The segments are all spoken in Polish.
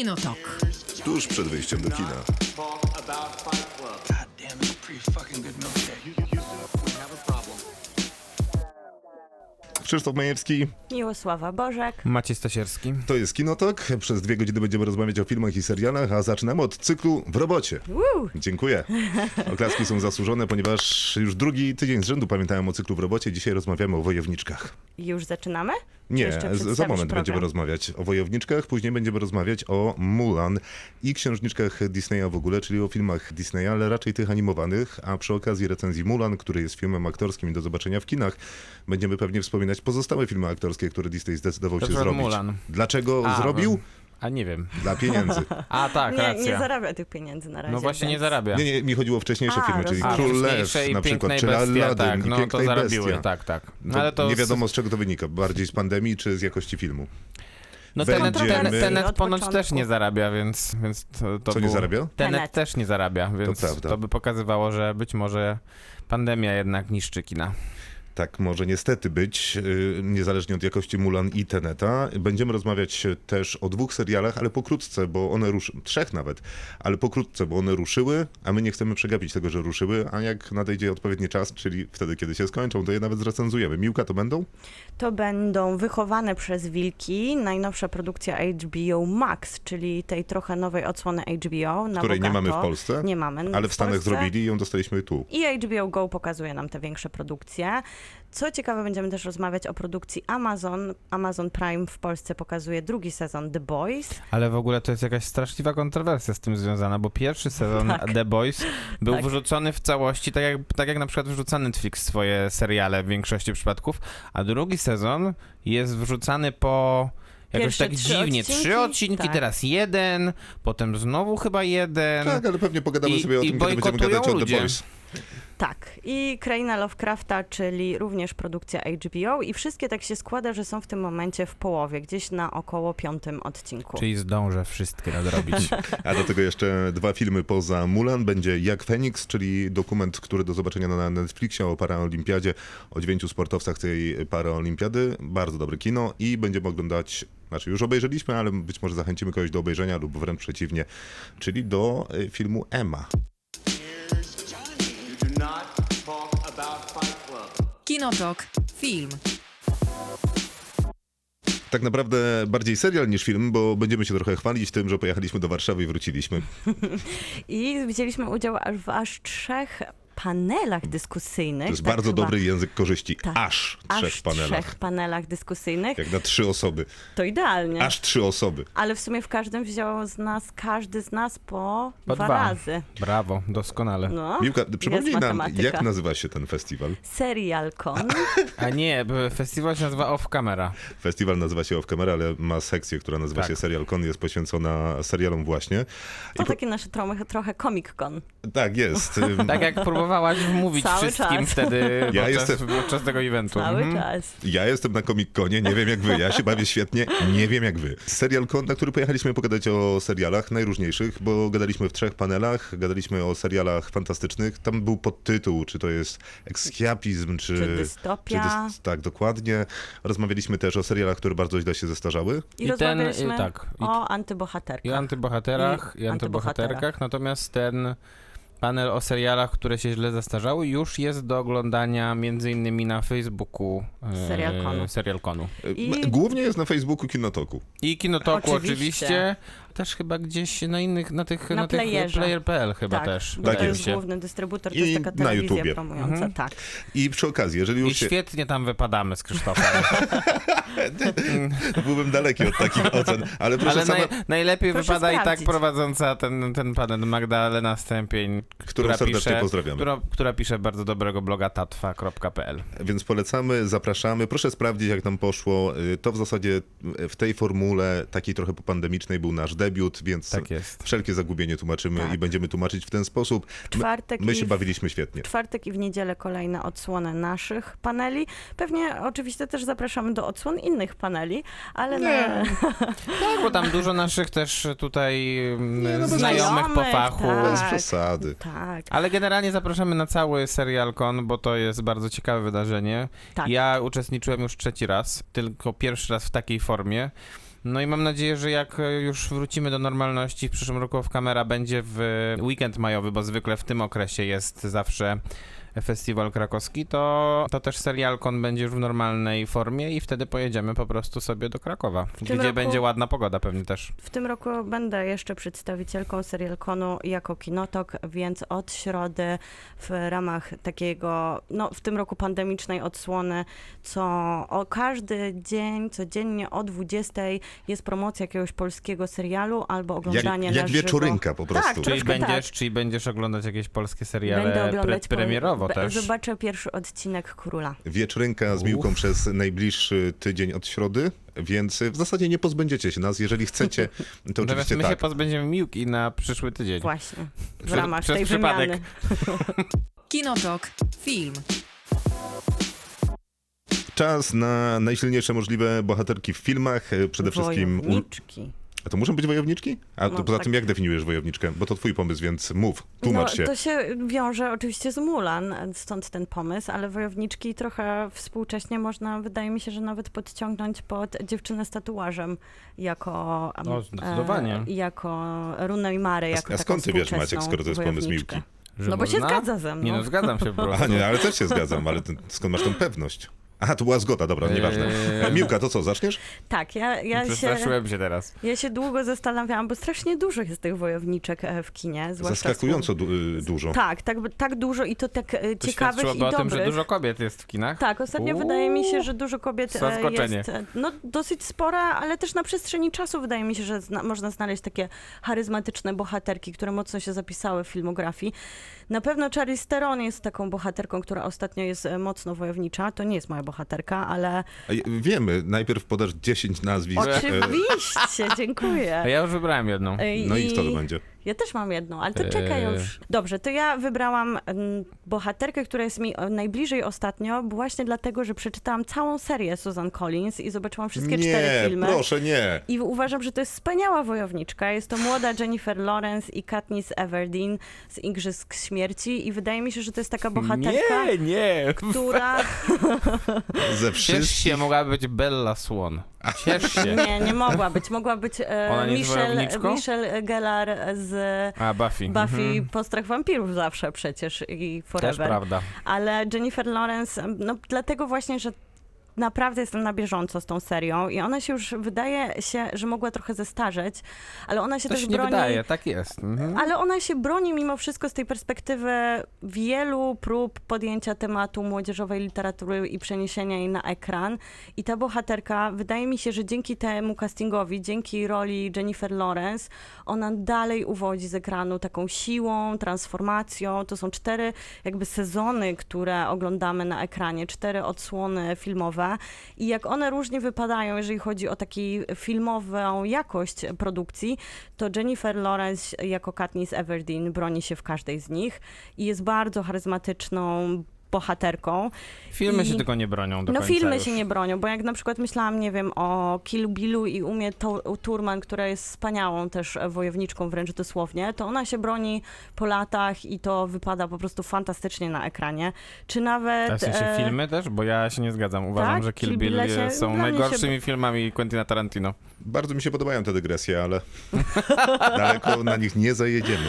Kinotok. Tuż przed wyjściem do kina. Krzysztof Majewski, Miłosława Bożek. Maciej Stasierski. to jest Kinotok. Przez dwie godziny będziemy rozmawiać o filmach i serialach, a zaczynamy od cyklu W robocie. Woo! Dziękuję. Oklaski są zasłużone, ponieważ już drugi tydzień z rzędu pamiętałem o cyklu W robocie. Dzisiaj rozmawiamy o wojowniczkach. Już zaczynamy? Nie, za moment będziemy rozmawiać o wojowniczkach, później będziemy rozmawiać o Mulan i księżniczkach Disneya w ogóle, czyli o filmach Disneya, ale raczej tych animowanych, a przy okazji recenzji Mulan, który jest filmem aktorskim i do zobaczenia w kinach, będziemy pewnie wspominać pozostałe filmy aktorskie, które Disney zdecydował To się zrobić. Mulan. Dlaczego A, zrobił? A nie wiem. Dla pieniędzy. A tak, Nie, racja. nie zarabia tych pieniędzy na razie. no właśnie nie więc- zarabia. Nie, nie, mi chodziło o wcześniejsze A, filmy, czyli rozumiem. Król Lew i na przykład, czy Aladdin tak, i no to i zarabiły, Bestia. tak, tak. No, To ale to nie wiadomo z czego to wynika, bardziej z pandemii czy z jakości filmu. No Będziemy- Tenet, Tenet, Tenet ponoć też nie zarabia, więc, więc to, to Co nie było- zarabia? Tenet, Tenet. też nie zarabia, więc prawda. to by pokazywało, że być może pandemia jednak niszczy kina. Tak może niestety być, yy, niezależnie od jakości Mulan i Teneta. Będziemy rozmawiać też o dwóch serialach, ale pokrótce, bo one ruszyły, trzech nawet, ale pokrótce, bo one ruszyły, a my nie chcemy przegapić tego, że ruszyły, a jak nadejdzie odpowiedni czas, czyli wtedy, kiedy się skończą, to je nawet zrecenzujemy. Miłka to będą? To będą Wychowane przez Wilki, najnowsza produkcja HBO Max, czyli tej trochę nowej odsłony HBO. Na Której nie bogato. mamy w Polsce, Nie mamy. ale w Stanach Polsce. zrobili i ją dostaliśmy tu. I HBO Go pokazuje nam te większe produkcje. Co ciekawe, będziemy też rozmawiać o produkcji Amazon. Amazon Prime w Polsce pokazuje drugi sezon The Boys. Ale w ogóle to jest jakaś straszliwa kontrowersja z tym związana, bo pierwszy sezon Tak. The Boys był Tak. wyrzucony w całości, tak jak, tak jak na przykład wyrzuca Netflix swoje seriale w większości przypadków, a drugi sezon jest wrzucany po... Jakoś Pierwsze tak trzy dziwnie. odcinki? Trzy odcinki, Tak. teraz jeden, potem znowu chyba jeden. Tak, ale pewnie pogadamy I- sobie o i tym, kiedy będziemy gadać o The ludzie. Boys. Tak. I Kraina Lovecrafta, czyli również produkcja HBO. I wszystkie tak się składa, że są w tym momencie w połowie, gdzieś na około piątym odcinku. Czyli zdążę wszystkie nadrobić. A do tego jeszcze dwa filmy poza Mulan. Będzie Jak Feniks, czyli dokument, który do zobaczenia na Netflixie o paraolimpiadzie, o dziewięciu sportowcach tej paraolimpiady. Bardzo dobre kino i będziemy oglądać, znaczy już obejrzeliśmy, ale być może zachęcimy kogoś do obejrzenia lub wręcz przeciwnie, czyli do y, filmu Emma. Kinotok. Film. Tak naprawdę bardziej serial niż film, bo będziemy się trochę chwalić tym, że pojechaliśmy do Warszawy i wróciliśmy. I wzięliśmy udział aż w aż trzech panelach dyskusyjnych. To jest tak bardzo chyba- dobry język korzyści. Tak. Aż trzech Aż panelach. trzech panelach dyskusyjnych. Jak na trzy osoby. To idealnie. Aż trzy osoby. Ale w sumie w każdym wziął z nas, każdy z nas po, Po dwa, dwa. razy. Brawo, doskonale. No, Miłka, przypomnij nam, matematyka. jak nazywa się ten festiwal? Serialkon. A nie, festiwal się nazywa Off Camera. Festiwal nazywa się Off Camera, ale ma sekcję, która nazywa Tak. się Serial Con, jest poświęcona serialom właśnie. To takie nasze trochę, trochę Comic Con. Tak, jest. Tak jak próbowałaś wmówić Cały wszystkim czas. wtedy Ja podczas, jestem- podczas tego eventu. Cały Mhm. czas. Ja jestem na Comic Conie, nie wiem jak wy, ja się bawię świetnie, nie wiem jak wy. Serial Con, na który pojechaliśmy pogadać o serialach najróżniejszych, bo gadaliśmy w trzech panelach, gadaliśmy o serialach fantastycznych. Tam był podtytuł, czy to jest ekskiapizm, czy... Czy dystopia. dys- tak, dokładnie. Rozmawialiśmy też o serialach, które bardzo źle się zestarzały. I, I ten, rozmawialiśmy y, tak, i- o antybohaterkach. I antybohaterach, I i, antybohaterkach. antybohaterach. Natomiast ten panel o serialach, które się źle zastarzały, już jest do oglądania między innymi na Facebooku e, Serialkonu. Serialkonu. I- M- Głównie jest na Facebooku Kinotoku. I Kinotoku Oczywiście. oczywiście. Też chyba gdzieś na innych, na tych, Na na, tych player.pl chyba tak, też. Tak to jest główny dystrybutor, to I jest taka telewizja YouTubie. promująca, Mhm. tak. I przy okazji, jeżeli I już się... świetnie tam wypadamy z Krzysztofem. Byłbym daleki od takich ocen, ale proszę Ale sama... naj, najlepiej Proszę wypada i tak sprawdzić. prowadząca ten, ten panel Magdalena Stępień, która serdecznie pisze, pozdrawiamy. Która, która pisze bardzo dobrego bloga tatwa.pl. Więc polecamy, zapraszamy. Proszę sprawdzić, jak nam poszło. Y, To w zasadzie w tej formule, takiej trochę popandemicznej, był nasz debiut, więc Tak jest. wszelkie zagubienie tłumaczymy Tak. i będziemy tłumaczyć w ten sposób. My, Czwartek my się w- bawiliśmy świetnie. W czwartek i w niedzielę kolejne odsłony naszych paneli. Pewnie oczywiście też zapraszamy do odsłon innych paneli, ale na... Tak, bo tam dużo naszych też tutaj mm, Nie, no znajomych po fachu. tak. Bez przesady. Tak, Ale generalnie zapraszamy na cały serial Con, bo to jest bardzo ciekawe wydarzenie. tak. Ja uczestniczyłem już trzeci raz, tylko pierwszy raz w takiej formie. No i mam nadzieję, że jak e, już wrócimy do normalności w przyszłym roku w kamera będzie w weekend majowy, bo zwykle w tym okresie jest zawsze festiwal krakowski, to, to też serialkon będzie już w normalnej formie i wtedy pojedziemy po prostu sobie do Krakowa, gdzie roku- będzie ładna pogoda pewnie też. W tym roku będę jeszcze przedstawicielką serialkonu jako kinotok, więc od środy w ramach takiego, no w tym roku pandemicznej odsłony, co o każdy dzień, codziennie o 20 jest promocja jakiegoś polskiego serialu albo oglądanie Jak, na jak żywo. wieczorynka po prostu. Tak, Czyli będziesz, tak. czyli będziesz oglądać jakieś polskie seriale pre oglądać premierowo be- też. Zobaczę pierwszy odcinek Króla. Wieczorynka z Miłką Uff. przez najbliższy tydzień od środy, więc w zasadzie nie pozbędziecie się nas. Jeżeli chcecie, to Natomiast oczywiście my się tak. pozbędziemy Miłki na przyszły tydzień. Właśnie. W ramach przez tej przypadek. wymiany. Kinotok. Film. Czas na najsilniejsze możliwe bohaterki w filmach. Przede wszystkim... Wojowniczki. A to muszą być wojowniczki? A to No, poza tak. tym jak definiujesz wojowniczkę? Bo to twój pomysł, więc mów, tłumacz no, się. To się wiąże oczywiście z Mulan, stąd ten pomysł, ale wojowniczki trochę współcześnie można, wydaje mi się, że nawet podciągnąć pod dziewczynę z tatuażem jako No, zdecydowanie. E, jako Runę i Marę, A, jako a taką skąd ty wiesz, Maciek, skoro to jest pomysł. Miłki? Że No bo się zgadza ze mną. Nie no, zgadzam się po A prostu. nie, ale też się zgadzam, ale ty, skąd masz tą pewność? Aha, to była zgoda, dobra, nieważne. Eee. E, Miłka, to co, zaczniesz? Tak, ja, ja, się, się teraz. ja się długo zastanawiałam, bo strasznie dużo jest tych wojowniczek e, w kinie. zwłaszcza Zaskakująco du- y, dużo. Tak, tak, tak dużo i to tak e, To ciekawych i świadczyłoby o tym, że dobrych. dużo kobiet jest w kinach. Tak, ostatnio Uuu, wydaje mi się, że dużo kobiet e, zaskoczenie. jest e, no, dosyć spora, ale też na przestrzeni czasu wydaje mi się, że zna, można znaleźć takie charyzmatyczne bohaterki, które mocno się zapisały w filmografii. Na pewno Charlize Theron jest taką bohaterką, która ostatnio jest e, mocno wojownicza. To nie jest moja bohaterka, ale A Wiemy, najpierw podasz 10 nazwisk. e, oczywiście, A dziękuję. ja już wybrałem jedną. No i kto to będzie? Ja też mam jedną, ale to czekaj Eee. już. Dobrze, to ja wybrałam mm, bohaterkę, która jest mi e, najbliżej ostatnio, właśnie dlatego, że przeczytałam całą serię Susan Collins i zobaczyłam wszystkie nie, cztery filmy. proszę, nie. I uważam, że to jest wspaniała wojowniczka. Jest to młoda Jennifer Lawrence i Katniss Everdeen z Igrzysk Śmierci i wydaje mi się, że to jest taka bohaterka, Nie, nie. która... Ze Ciesz wszystkich... się, mogłaby być Bella Swan. Ciesz się. Nie, nie mogła być. Mogła być e, Ona nie jest Michelle? Michelle Gellar z A, Buffy. Buffy Mhm. Postrach Wampirów zawsze przecież i Też Forever. prawda. Ale Jennifer Lawrence, no dlatego właśnie, że naprawdę jestem na bieżąco z tą serią i ona się już wydaje się, że mogła trochę zestarzeć, ale ona się To też się nie broni. wydaje, tak jest. Mhm. Ale ona się broni mimo wszystko z tej perspektywy wielu prób podjęcia tematu młodzieżowej literatury i przeniesienia jej na ekran. I ta bohaterka, wydaje mi się, że dzięki temu castingowi, dzięki roli Jennifer Lawrence, ona dalej uwodzi z ekranu taką siłą, transformacją. To są cztery jakby sezony, które oglądamy na ekranie, cztery odsłony filmowe. I jak one różnie wypadają, jeżeli chodzi o taką filmową jakość produkcji, to Jennifer Lawrence jako Katniss Everdeen broni się w każdej z nich i jest bardzo charyzmatyczną bohaterką. Filmy I- się tylko nie bronią do no końca filmy już. się nie bronią, bo jak na przykład myślałam, nie wiem, o Kill Billu i Umie Turman, która jest wspaniałą też wojowniczką wręcz dosłownie, to ona się broni po latach i to wypada po prostu fantastycznie na ekranie. Czy nawet... A w sensie e, filmy też? Bo ja się nie zgadzam. Uważam, tak? że Kill Kill Bill się- są mnie się- najgorszymi filmami Quentina Tarantino. Bardzo mi się podobają te dygresje, ale daleko na nich nie zajedziemy.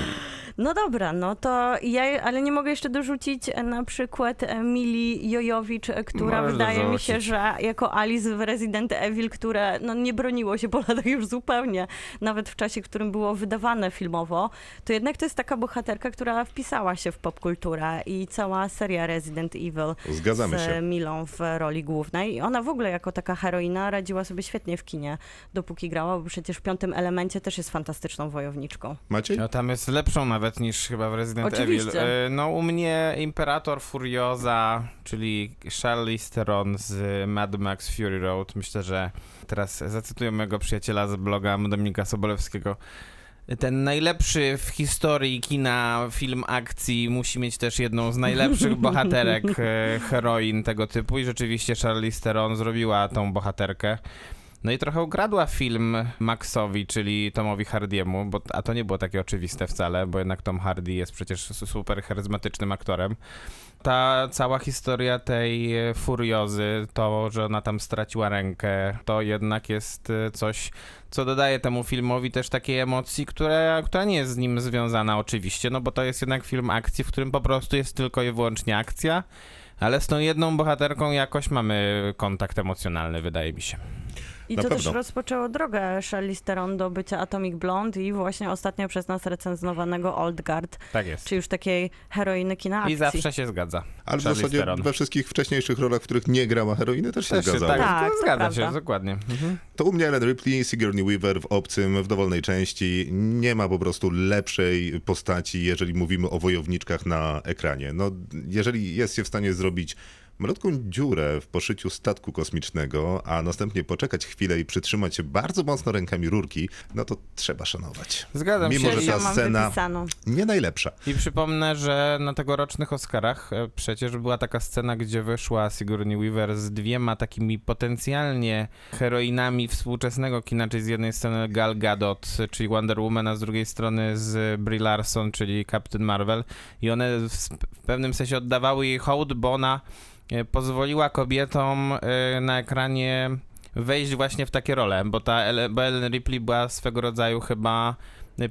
No dobra, no to ja, ale nie mogę jeszcze dorzucić e, na przykład e, Mili Jojowicz, e, która Możesz wydaje mi dorzucić. się, że jako Alice w Resident Evil, które no, nie broniło się po latach już zupełnie, nawet w czasie, w którym było wydawane filmowo, to jednak to jest taka bohaterka, która wpisała się w popkulturę i cała seria Resident Evil Zgadzamy z się. Milą w roli głównej. I ona w ogóle jako taka heroina radziła sobie świetnie w kinie, dopóki grała, bo przecież w piątym elemencie też jest fantastyczną wojowniczką. Maciej? No tam jest lepszą nawet niż chyba w Resident Oczywiście. Evil. No u mnie Imperator Furioza, czyli Charlize Theron z Mad Max Fury Road. Myślę, że teraz zacytuję mojego przyjaciela z bloga Dominika Sobolewskiego. Ten najlepszy w historii kina film akcji musi mieć też jedną z najlepszych bohaterek, e, heroin tego typu i rzeczywiście Charlize Theron zrobiła tą bohaterkę. No i trochę ukradła film Maxowi, czyli Tomowi Hardiemu, bo, a to nie było takie oczywiste wcale, bo jednak Tom Hardy jest przecież su- super charyzmatycznym aktorem. Ta cała historia tej furiozy, to, że ona tam straciła rękę, to jednak jest e, coś, co dodaje temu filmowi też takiej emocji, która, która nie jest z nim związana oczywiście, no bo to jest jednak film akcji, w którym po prostu jest tylko i wyłącznie akcja, ale z tą jedną bohaterką jakoś mamy kontakt emocjonalny, wydaje mi się. I Na to pewno. też rozpoczęło drogę Charlize Theron do bycia Atomic Blonde i właśnie ostatnio przez nas recenzowanego Old Guard, Tak jest. czy już takiej heroiny kina akcji. I zawsze się zgadza. Ale w Charlize zasadzie Theron. we wszystkich wcześniejszych rolach, w których nie grała heroiny, też się Też się, zgadzało. tak, Tak, to zgadza prawda. się, dokładnie. Mhm. To u mnie Ellen Ripley, Sigourney Weaver w Obcym, w dowolnej części. Nie ma po prostu lepszej postaci, jeżeli mówimy o wojowniczkach na ekranie. No, jeżeli jest się w stanie zrobić malutką dziurę w poszyciu statku kosmicznego, a następnie poczekać chwilę i przytrzymać się bardzo mocno rękami rurki, no to trzeba szanować. Zgadzam Mimo, się. że ta scena wypisaną. nie najlepsza. I przypomnę, że na tegorocznych Oscarach e, przecież była taka scena, gdzie wyszła Sigourney Weaver z dwiema takimi potencjalnie heroinami współczesnego kina, czyli z jednej strony Gal Gadot, czyli Wonder Woman, a z drugiej strony z Brie Larson, czyli Captain Marvel. I one w, pewnym sensie oddawały jej hołd, bo ona pozwoliła kobietom e, na ekranie wejść właśnie w takie role, bo ta bo Ellen Ripley była swego rodzaju chyba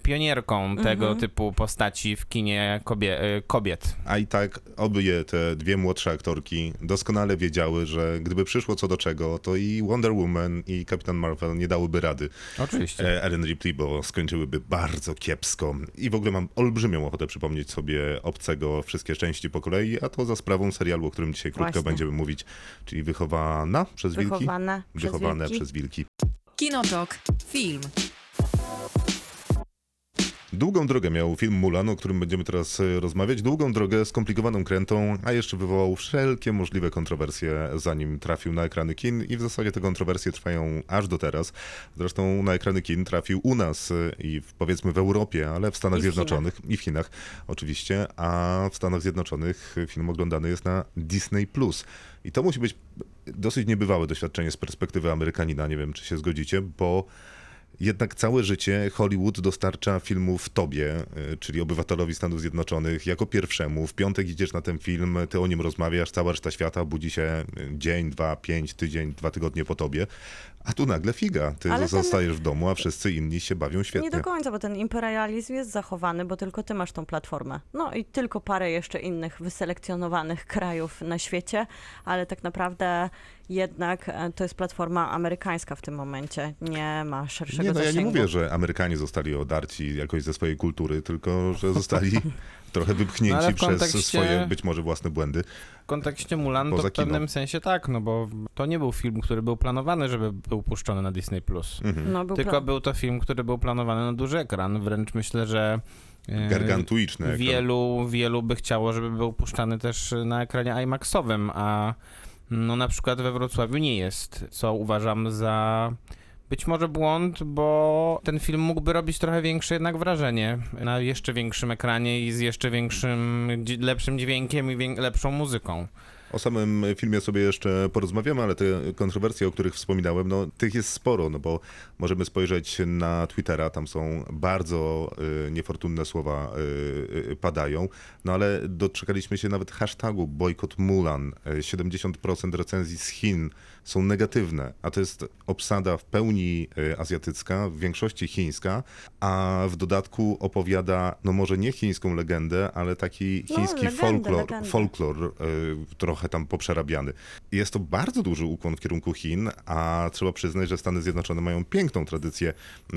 pionierką tego Mhm. typu postaci w kinie kobie, e, kobiet. A i tak obie te dwie młodsze aktorki doskonale wiedziały, że gdyby przyszło co do czego, to i Wonder Woman i Kapitan Marvel nie dałyby rady Oczywiście. e, Ellen Ripley, bo skończyłyby bardzo kiepsko. I w ogóle mam olbrzymią ochotę przypomnieć sobie Obcego wszystkie części po kolei, a to za sprawą serialu, o którym dzisiaj krótko Właśnie. będziemy mówić, czyli Wychowana przez wilki? Wychowane przez Wychowane wilki. przez wilki. Kinotok. Film. Długą drogę miał film Mulan, o którym będziemy teraz e, rozmawiać. Długą drogę, skomplikowaną krętą, a jeszcze wywołał wszelkie możliwe kontrowersje, zanim trafił na ekrany kin i w zasadzie te kontrowersje trwają aż do teraz. Zresztą na ekrany kin trafił u nas e, i w, powiedzmy w Europie, ale w Stanach I w Zjednoczonych i w Chinach oczywiście, a w Stanach Zjednoczonych film oglądany jest na Disney+. I to musi być dosyć niebywałe doświadczenie z perspektywy Amerykanina, nie wiem czy się zgodzicie, bo jednak całe życie Hollywood dostarcza filmów tobie, y, czyli obywatelowi Stanów Zjednoczonych, jako pierwszemu. W piątek idziesz na ten film, ty o nim rozmawiasz, cała reszta świata budzi się y, dzień, dwa, pięć, tydzień, dwa tygodnie po tobie. A tu nagle figa, ty Ale ten- zostajesz w domu, a wszyscy inni się bawią Nie świetnie. do końca, bo ten imperializm jest zachowany, bo tylko ty masz tą platformę. No i tylko parę jeszcze innych wyselekcjonowanych krajów na świecie, ale tak naprawdę jednak e, to jest platforma amerykańska w tym momencie. Nie ma szerszego Nie, no ja nie zasięgu. mówię, że Amerykanie zostali odarci jakoś ze swojej kultury, tylko że zostali trochę wypchnięci No w przez kontekście- swoje być może własne błędy. W kontekście Mulan to w pewnym sensie tak, no bo to nie był film, który był planowany, żeby był puszczony na Disney+. Mhm. No, był Tylko pro- był to film, który był planowany na duży ekran. Wręcz myślę, że e, Gargantuiczny ekran. wielu, wielu by chciało, żeby był puszczany też na ekranie IMAXowym, a no na przykład we Wrocławiu nie jest, co uważam za być może błąd, bo ten film mógłby robić trochę większe jednak wrażenie na jeszcze większym ekranie i z jeszcze większym, lepszym dźwiękiem i lepszą muzyką. O samym filmie sobie jeszcze porozmawiamy, ale te kontrowersje, o których wspominałem, no tych jest sporo, no bo możemy spojrzeć na Twittera, tam są bardzo y, niefortunne słowa y, y, padają, no ale doczekaliśmy się nawet hashtagu bojkot Mulan. Y, 70% recenzji z Chin są negatywne, a to jest obsada w pełni y, azjatycka, w większości chińska, a w dodatku opowiada, no może nie chińską legendę, ale taki No, chiński legendę, folklor, legendę. folklor y, trochę tam poprzerabiany. Jest to bardzo duży ukłon w kierunku Chin, a trzeba przyznać, że Stany Zjednoczone mają piękną tradycję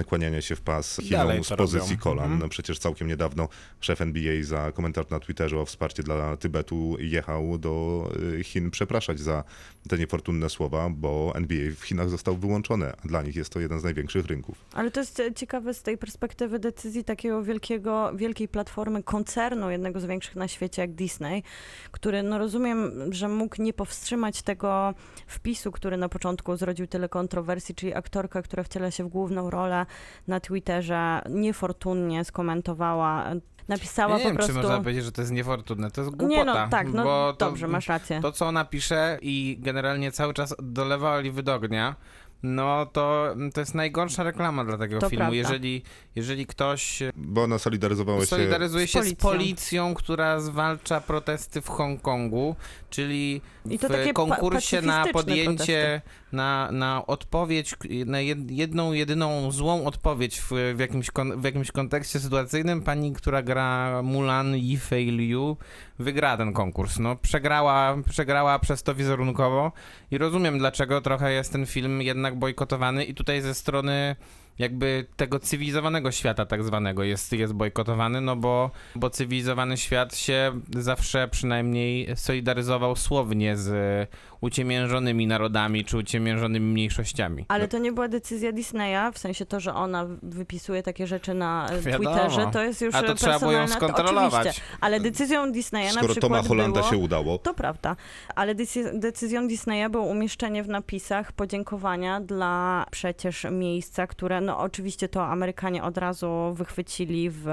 kłaniania się w pas Chinom z pozycji robią. kolan. No Przecież całkiem niedawno szef NBA za komentarz na Twitterze o wsparcie dla Tybetu jechał do y, Chin przepraszać za te niefortunne słowa, bo NBA w Chinach został wyłączony, a dla nich jest to jeden z największych rynków. Ale to jest e, ciekawe z tej perspektywy decyzji takiego wielkiego, wielkiej platformy koncernu, jednego z większych na świecie jak Disney, który no rozumiem, że mógł nie powstrzymać tego wpisu, który na początku zrodził tyle kontrowersji, czyli aktorka, która wciela się w główną rolę na Twitterze, niefortunnie skomentowała, napisała nie po wiem, prostu... czy można powiedzieć, że to jest niefortunne. To jest głupota. nie no, tak, no bo to, dobrze, masz rację. To, co ona pisze i generalnie cały czas dolewa oliwy do ognia, no to, to jest najgorsza reklama dla tego To filmu. prawda. Jeżeli, jeżeli ktoś Bo ona solidaryzowała się... solidaryzuje z się z policją. policją, która zwalcza protesty w Hongkongu, czyli I to w takie pa- konkursie na podjęcie, na, na odpowiedź, na jed, jedną, jedyną złą odpowiedź w, w, jakimś kon, w jakimś kontekście sytuacyjnym, pani, która gra Mulan Yifei Liu, wygra ten konkurs. No, przegrała, przegrała przez to wizerunkowo i rozumiem, dlaczego trochę jest ten film jednak bojkotowany i tutaj ze strony jakby tego cywilizowanego świata tak zwanego jest, jest bojkotowany, no bo, bo cywilizowany świat się zawsze przynajmniej solidaryzował słownie z uciemiężonymi narodami czy uciemiężonymi mniejszościami. Ale to nie była decyzja Disneya, w sensie to, że ona wypisuje takie rzeczy na e, Wiadomo. Twitterze, to jest już A to trzeba było ją skontrolować. Oczywiście, ale decyzją Disneya na Skoro przykład Toma Hollanda było... się udało. To prawda, ale decy- decyzją Disneya było umieszczenie w napisach podziękowania dla przecież miejsca, które, no oczywiście to Amerykanie od razu wychwycili w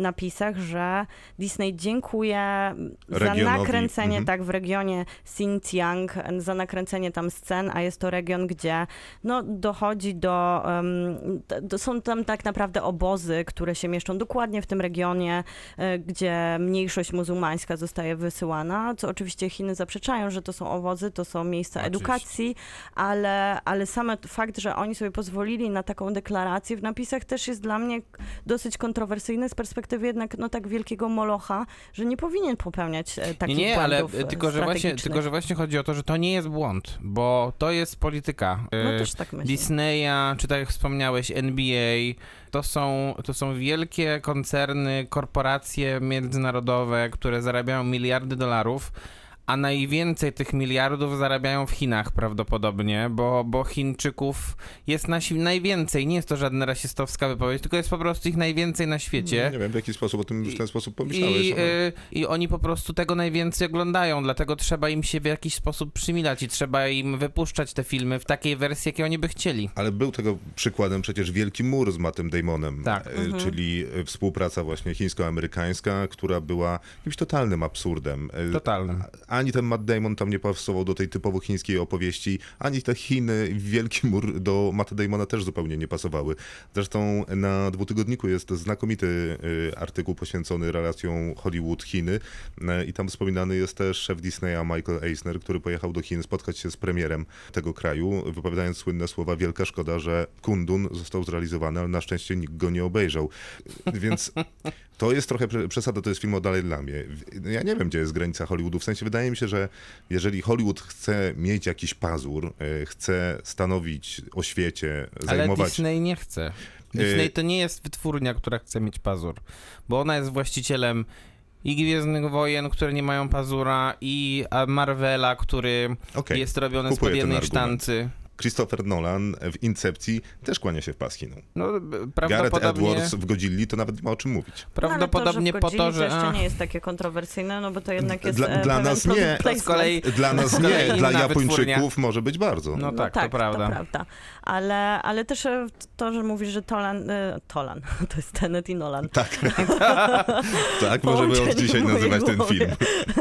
napisach, że Disney dziękuję za Regionowi, nakręcenie, mhm. tak, w regionie Xinjiang, za nakręcenie tam scen, a jest to region, gdzie no, dochodzi do, d- do, są tam tak naprawdę obozy, które się mieszczą dokładnie w tym regionie, e, gdzie mniejszość muzułmańska zostaje wysyłana, co oczywiście Chiny zaprzeczają, że to są obozy, to są miejsca Oczywiście. edukacji, ale, ale sam fakt, że oni sobie pozwolili na taką deklarację w napisach też jest dla mnie dosyć kontrowersyjny z perspektywy jednak no tak wielkiego molocha, że nie powinien popełniać e, takich nie, nie, ale błędów e, tylko że, właśnie, tylko, że właśnie chodzi o to, że to nie jest błąd, bo to jest polityka. No Y, też tak myślę. Disneya, czy tak jak wspomniałeś, NBA, to są, to są wielkie koncerny, korporacje międzynarodowe, które zarabiają miliardy dolarów, a najwięcej tych miliardów zarabiają w Chinach prawdopodobnie, bo, bo Chińczyków jest na, si- najwięcej. Nie jest to żadna rasistowska wypowiedź, tylko jest po prostu ich najwięcej na świecie. Nie wiem, w jaki sposób o tym w ten sposób I, pomyślałeś. ale- y, I oni po prostu tego najwięcej oglądają, dlatego trzeba im się w jakiś sposób przymilać i trzeba im wypuszczać te filmy w takiej wersji, jakiej oni by chcieli. Ale był tego przykładem przecież Wielki Mur z Mattem Damonem, Tak. e, czyli e, współpraca właśnie chińsko-amerykańska, która była jakimś totalnym absurdem. Totalnym. Ani ten Matt Damon tam nie pasował do tej typowo chińskiej opowieści, ani te Chiny, Wielki Mur do Matta Damona też zupełnie nie pasowały. Zresztą na dwutygodniku jest znakomity e, artykuł poświęcony relacjom Hollywood-Chiny e, i tam wspominany jest też szef Disneya Michael Eisner, który pojechał do Chin spotkać się z premierem tego kraju, wypowiadając słynne słowa wielka szkoda, że Kundun został zrealizowany, ale na szczęście nikt go nie obejrzał. Więc to jest trochę przesada, to jest film o Dalai Lamie. Ja nie wiem, gdzie jest granica Hollywoodu. W sensie wydaje mi się, że jeżeli Hollywood chce mieć jakiś pazur, e, chce stanowić o świecie, Ale zajmować... Disney nie chce. Disney to nie jest wytwórnia, która chce mieć pazur, bo ona jest właścicielem i Gwiezdnych Wojen, które nie mają pazura, i Marvela, który Okej, jest robiony kupuję jednej argument. sztancy. Christopher Nolan w Incepcji też kłania się w pas Chinom. No, Gareth Edwards w Godzilli to nawet nie ma o czym mówić. prawdopodobnie no, to, po to, że... a, jeszcze nie jest takie kontrowersyjne, no bo to jednak jest Dla- e, dla nas nie. To z kolei Dla nas kolei nie, dla Japończyków wytwórnia. może być bardzo. No tak, to prawda. To prawda. Ale, ale też e, to, że mówisz, że Tolan, e, Tolan, to jest Tenet i Nolan. Tak. tak, możemy od dzisiaj nazywać ten film.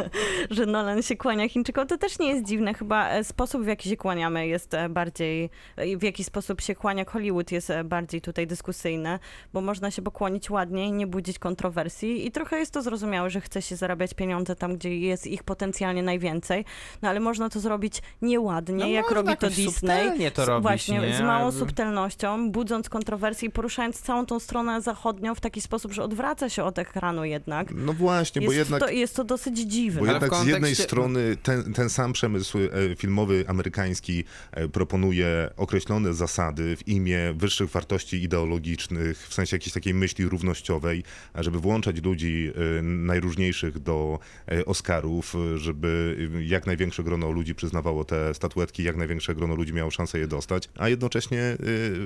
że Nolan się kłania Chińczykom, to też nie jest dziwne. Chyba sposób, w jaki się kłaniamy jest e, bardziej, w jaki sposób się kłania Hollywood jest e, bardziej tutaj dyskusyjne, bo można się pokłonić ładnie, nie budzić kontrowersji i trochę jest to zrozumiałe, że chce się zarabiać pieniądze tam, gdzie jest ich potencjalnie najwięcej, no ale można to zrobić nieładnie, No jak robi to Disney. to robić, Właśnie, nie? z małą subtelnością, budząc kontrowersje i poruszając całą tą stronę zachodnią w taki sposób, że odwraca się od ekranu jednak. No właśnie, bo Jest, jednak... to, jest to dosyć dziwne. Bo Ale jednak w z jednej kontekście- strony ten, ten sam przemysł e, filmowy amerykański e, proponuje określone zasady w imię wyższych wartości ideologicznych, w sensie jakiejś takiej myśli równościowej, żeby włączać ludzi e, najróżniejszych do e, Oscarów, żeby jak największe grono ludzi przyznawało te statuetki, jak największe grono ludzi miało szansę je dostać, a jednocześnie e,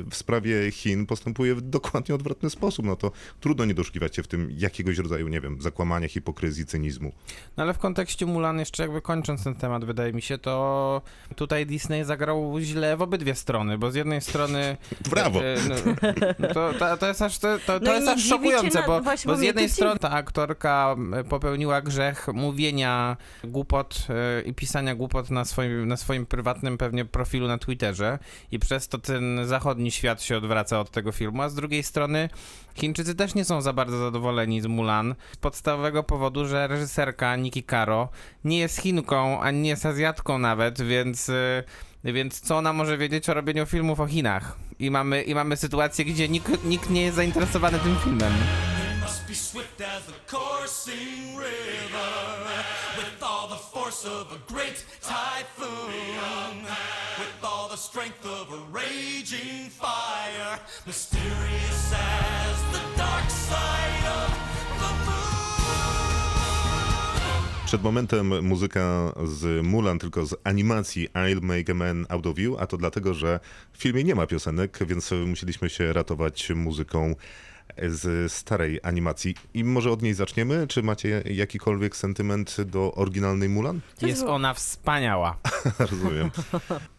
w sprawie Chin postępuje w dokładnie odwrotny sposób. No to trudno nie doszukiwać się w tym jakiegoś rodzaju, nie wiem, zakłamania, hipokryzji, cynizmu. No ale w kontekście Mulan, jeszcze jakby kończąc ten temat, wydaje mi się, to tutaj Disney zagrał źle źle w obydwie strony, bo z jednej strony... Brawo. e, no, to, to, to jest aż, to, to, No jest aż szokujące, na- bo, właśnie, bo z jednej strony ta aktorka e, popełniła grzech mówienia głupot e, i pisania głupot na swoim, na swoim prywatnym pewnie profilu na Twitterze i przez to ten zachodni świat się odwraca od tego filmu, a z drugiej strony Chińczycy też nie są za bardzo zadowoleni z Mulan z podstawowego powodu, że reżyserka Niki Karo nie jest Chinką, ani nie jest Azjatką nawet, więc, y, więc co ona może wiedzieć o robieniu filmów o Chinach? I mamy, i mamy sytuację, gdzie nikt, nikt nie jest zainteresowany tym filmem. mysterious Przed momentem muzyka z Mulan, tylko z animacji I'll Make a Man Out of You, a to dlatego, że w filmie nie ma piosenek, więc musieliśmy się ratować muzyką z starej animacji. I może od niej zaczniemy? Czy macie jakikolwiek sentyment do oryginalnej Mulan? Jest ona wspaniała. Rozumiem.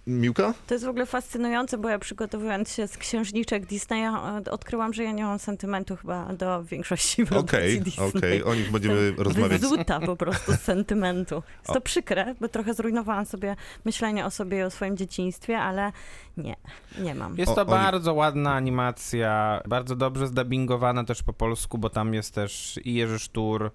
Miłka? To jest w ogóle fascynujące, bo ja przygotowując się z księżniczek Disneya e, odkryłam, że ja nie mam sentymentu chyba do większości produkcji Okej, Disney. okej, o nich będziemy rozmawiać. Wyzuta po prostu z sentymentu. Jest to przykre, bo trochę zrujnowałam sobie myślenie o sobie i o swoim dzieciństwie, ale nie, nie mam. Jest O- to oni- bardzo ładna animacja, bardzo dobrze zdubbingowana też po polsku, bo tam jest też i Jerzy Sztur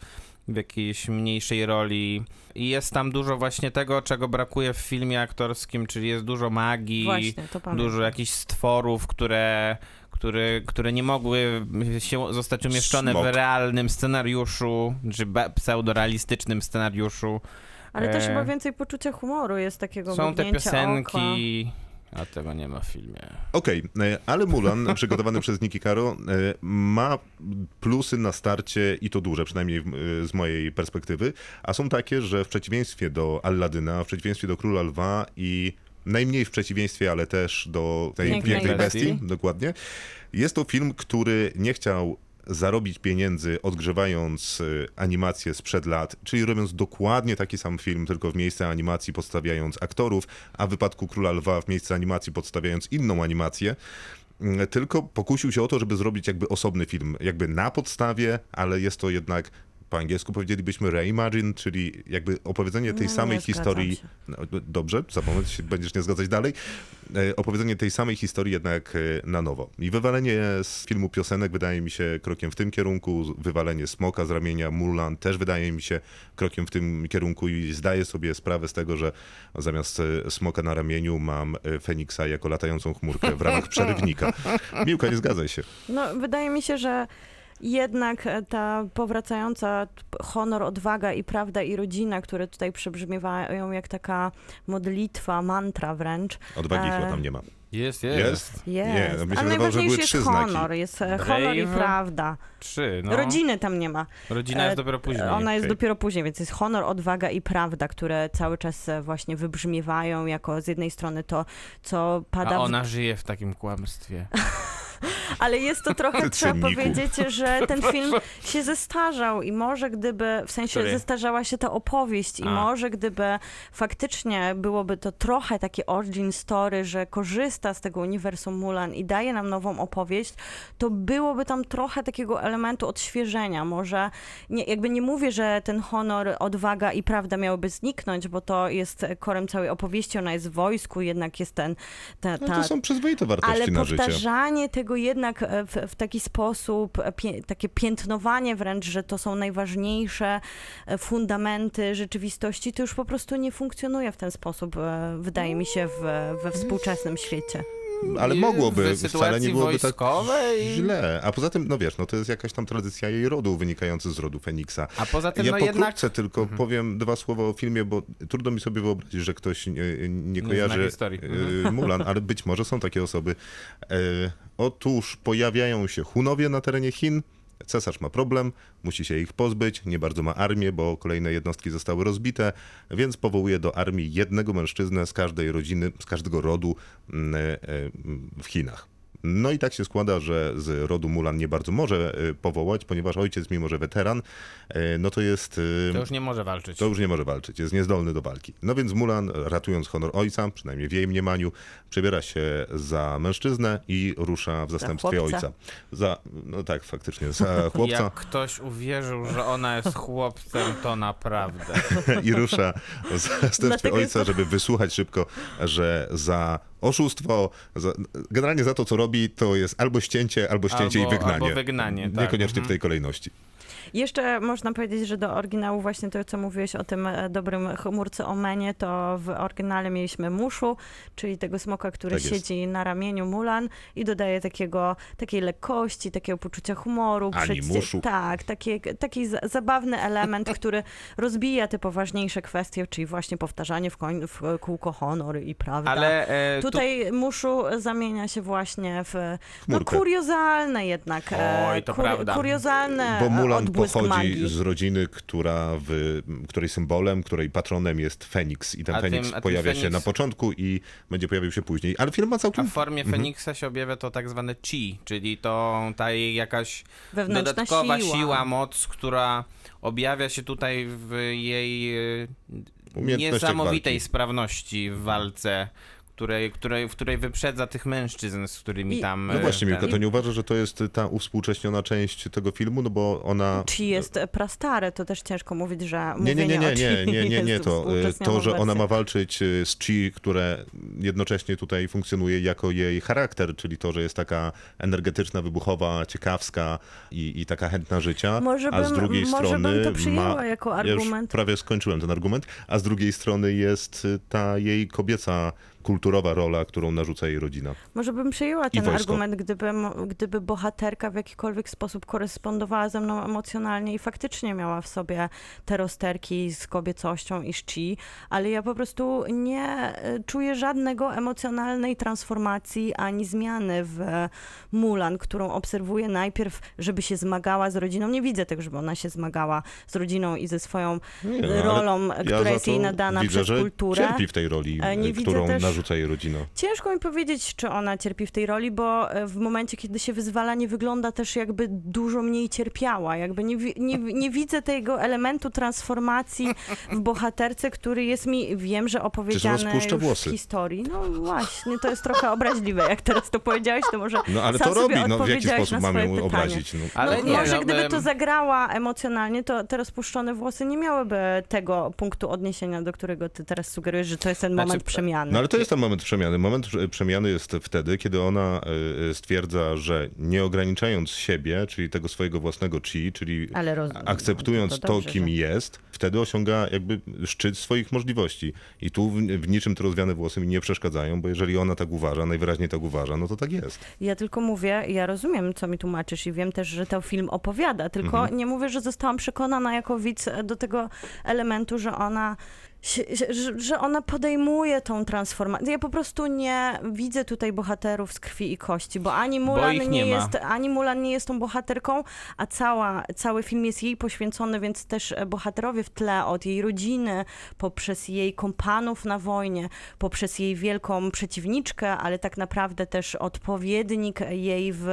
w jakiejś mniejszej roli i jest tam dużo właśnie tego, czego brakuje w filmie aktorskim, czyli jest dużo magii, Właśnie, dużo jakichś stworów, które, które, które nie mogły się zostać umieszczone Smok. w realnym scenariuszu, czy pseudorealistycznym scenariuszu. Ale też e, chyba więcej poczucia humoru jest takiego Są te piosenki, a tego nie ma w filmie. Okej, e, ale Mulan, przygotowany przez Niki Karo, e, ma plusy na starcie i to duże, przynajmniej e, z mojej perspektywy, a są takie, że w przeciwieństwie do Alladyna, w przeciwieństwie do Króla Lwa i najmniej w przeciwieństwie, ale też do tej Pięknej pięknej bestii. dokładnie, jest to film, który nie chciał zarobić pieniędzy odgrzewając y, animację sprzed lat, czyli robiąc dokładnie taki sam film, tylko w miejsce animacji podstawiając aktorów, a w wypadku Króla Lwa w miejsce animacji podstawiając inną animację, Mm, tylko pokusił się o to, żeby zrobić jakby osobny film, jakby na podstawie, ale jest to jednak po angielsku powiedzielibyśmy reimagine, czyli jakby opowiedzenie tej No, samej historii. No, dobrze, za moment się będziesz nie zgadzać dalej. E, Opowiedzenie tej samej historii jednak e, na nowo. I wywalenie z filmu piosenek wydaje mi się krokiem w tym kierunku. Wywalenie smoka z ramienia Mulan też wydaje mi się krokiem w tym kierunku i zdaję sobie sprawę z tego, że zamiast e, smoka na ramieniu mam Feniksa jako latającą chmurkę w ramach przerywnika. Miłka, nie zgadzaj się. No, wydaje mi się, że jednak e, ta powracająca honor, odwaga i prawda i rodzina, które tutaj przebrzmiewają jak taka modlitwa, mantra wręcz. Odwagi E, chyba tam nie ma. Jest, Jest? Jest. Nie, no się Ale najważniejszy trzy jest znaki. honor, jest e, honor i Brave. prawda. Trzy, no. Rodziny tam nie ma. Rodzina E, jest dopiero później. Ona jest okej. dopiero później, więc jest honor, odwaga i prawda, które cały czas e, właśnie wybrzmiewają jako z jednej strony to, co pada A w ona żyje w takim kłamstwie. Ale jest to trochę, trzeba powiedzieć, że ten film się zestarzał i może gdyby, w sensie Który? zestarzała się ta opowieść i A. może gdyby faktycznie byłoby to trochę takie origin story, że korzysta z tego uniwersum Mulan i daje nam nową opowieść, to byłoby tam trochę takiego elementu odświeżenia. Może, nie, jakby nie mówię, że ten honor, odwaga i prawda miałyby zniknąć, bo to jest korem całej opowieści, ona jest w wojsku, jednak jest ten, ta, No ta, to są przyzwoite wartości ale na życie. powtarzanie tego jednak e, w, w taki sposób, e, pie, takie piętnowanie wręcz, że to są najważniejsze e, fundamenty rzeczywistości, to już po prostu nie funkcjonuje w ten sposób, wydaje mi się, w, we współczesnym świecie. Ale Nie, mogłoby, w wcale nie byłoby tak wojskowej. źle. A poza tym, no wiesz, no to jest jakaś tam tradycja jej rodu wynikająca z rodu Feniksa. A poza tym, Ja no pokrótce jednak... tylko powiem dwa słowa o filmie, bo trudno mi sobie wyobrazić, że ktoś nie, nie kojarzy historii. e, Mulan, ale być może są takie osoby. E, otóż pojawiają się Hunowie na terenie Chin. Cesarz ma problem, musi się ich pozbyć, nie bardzo ma armię, bo kolejne jednostki zostały rozbite, więc powołuje do armii jednego mężczyznę z każdej rodziny, z każdego rodu mm, e, e, w Chinach. No i tak się składa, że z rodu Mulan nie bardzo może y, powołać, ponieważ ojciec, mimo że weteran, y, no to jest... y, To już nie może walczyć. to już nie może walczyć, jest niezdolny do walki. No więc Mulan, ratując honor ojca, przynajmniej w jej mniemaniu, przebiera się za mężczyznę i rusza w zastępstwie ojca. Za, no tak, faktycznie, za chłopca Jak ktoś uwierzył, że ona jest chłopcem, to naprawdę. i rusza w zastępstwie Dlatego ojca, żeby wysłuchać szybko, że za oszustwo, za, generalnie za to, co robi, to jest albo ścięcie, albo ścięcie Albo- i wygnanie. albo wygnanie, tak. Niekoniecznie Mhm. w tej kolejności. Jeszcze można powiedzieć, że do oryginału właśnie to, co mówiłeś o tym e, dobrym chmurce Omenie, to w oryginale mieliśmy Muszu, czyli tego smoka, który Tak siedzi na ramieniu Mulan i dodaje takiego, takiej lekkości, takiego poczucia humoru. Ani Przecież- Muszu. Tak, taki, taki za- zabawny element, który rozbija te poważniejsze kwestie, czyli właśnie powtarzanie w, koń, w kółko honor i prawda. Ale e, tu, Tutaj Muszu zamienia się właśnie w no, kuriozalne jednak. e, Oj, to prawda. Kuriozalne Bo Mulan pochodzi magii. z rodziny, która w, której symbolem, której patronem jest Feniks. I ten A Feniks a tym pojawia się Feniks- na początku i będzie pojawił się później. Ale film ma a całkiem... w formie Feniksa się objawia to tak zwane chi, czyli to ta jej jakaś Wewnętrzna dodatkowa siła. siła. moc, która objawia się tutaj w jej e, niesamowitej walki. sprawności w walce, której, której, w której wyprzedza tych mężczyzn, z którymi I- tam... No e, właśnie, Miłka, ten- to nie uważasz, że to jest ta uwspółcześniona część tego filmu? No bo ona... Czy jest prastare, to też ciężko mówić, że Nie, nie, nie, nie, nie, nie, nie, nie, to, współczesną to, że ona ma walczyć y, z Chi, które jednocześnie tutaj funkcjonuje jako jej charakter, czyli to, że jest taka energetyczna, wybuchowa, ciekawska i, i taka chętna życia, Może a z drugiej może strony bym to przyjęła ma... jako Ja już argument. prawie skończyłem ten argument, a z drugiej strony jest ta jej kobieca kulturowa rola, którą narzuca jej rodzina. Może bym przyjęła ten argument, gdyby, gdyby bohaterka w jakikolwiek sposób korespondowała ze mną emocjonalnie i faktycznie miała w sobie te rozterki z kobiecością i z chi, ale ja po prostu nie e, czuję żadnego emocjonalnej transformacji ani zmiany w Mulan, którą obserwuję najpierw, żeby się zmagała z rodziną. Nie widzę tego, żeby ona się zmagała z rodziną i ze swoją Nie, no, rolą, ja która za jest jej nadana widzę, przez kulturę. cierpi w tej roli, E, nie widzę którą też- narzuca jej rodzina. Ciężko mi powiedzieć, czy ona cierpi w tej roli, bo e, w momencie, kiedy się wyzwala, nie wygląda też jakby dużo mniej cierpiała. Jakby nie, nie, nie widzę tego elementu transformacji w bohaterce, który jest mi, wiem, że opowiedziany w historii. No właśnie, to jest trochę obraźliwe, jak teraz to powiedziałeś, to może No ale sam to sobie robi, no w jaki odpowiedziałeś sposób na mamy swoje ją pytanie. obrazić? No. Ale no, nie, może no, gdyby to zagrała emocjonalnie, to te rozpuszczone włosy nie miałyby tego punktu odniesienia, do którego ty teraz sugerujesz, że to jest ten Znaczy, moment przemiany. No ale to jest ten moment przemiany. Moment prze- przemiany jest wtedy, kiedy ona y, y, stwierdza, że nie ograniczając siebie, czyli tego swojego własnego chi, czyli roz- akceptując no to, to dobrze, kim że- jest, wtedy osiąga jakby szczyt swoich możliwości. I tu w, w niczym te rozwiane włosy mi nie przeszkadzają, bo jeżeli ona tak uważa, najwyraźniej tak uważa, no to tak jest. Ja tylko mówię, ja rozumiem, co mi tłumaczysz i wiem też, że ten film opowiada, tylko Mhm. nie mówię, że zostałam przekonana jako widz do tego elementu, że ona że, że ona podejmuje tą transformację. Ja po prostu nie widzę tutaj bohaterów z krwi i kości, bo ani Mulan ich nie, nie jest, ani Mulan nie jest tą bohaterką, a cała, cały film jest jej poświęcony, więc też e, bohaterowie w tle od jej rodziny, poprzez jej kompanów na wojnie, poprzez jej wielką przeciwniczkę, ale tak naprawdę też odpowiednik jej w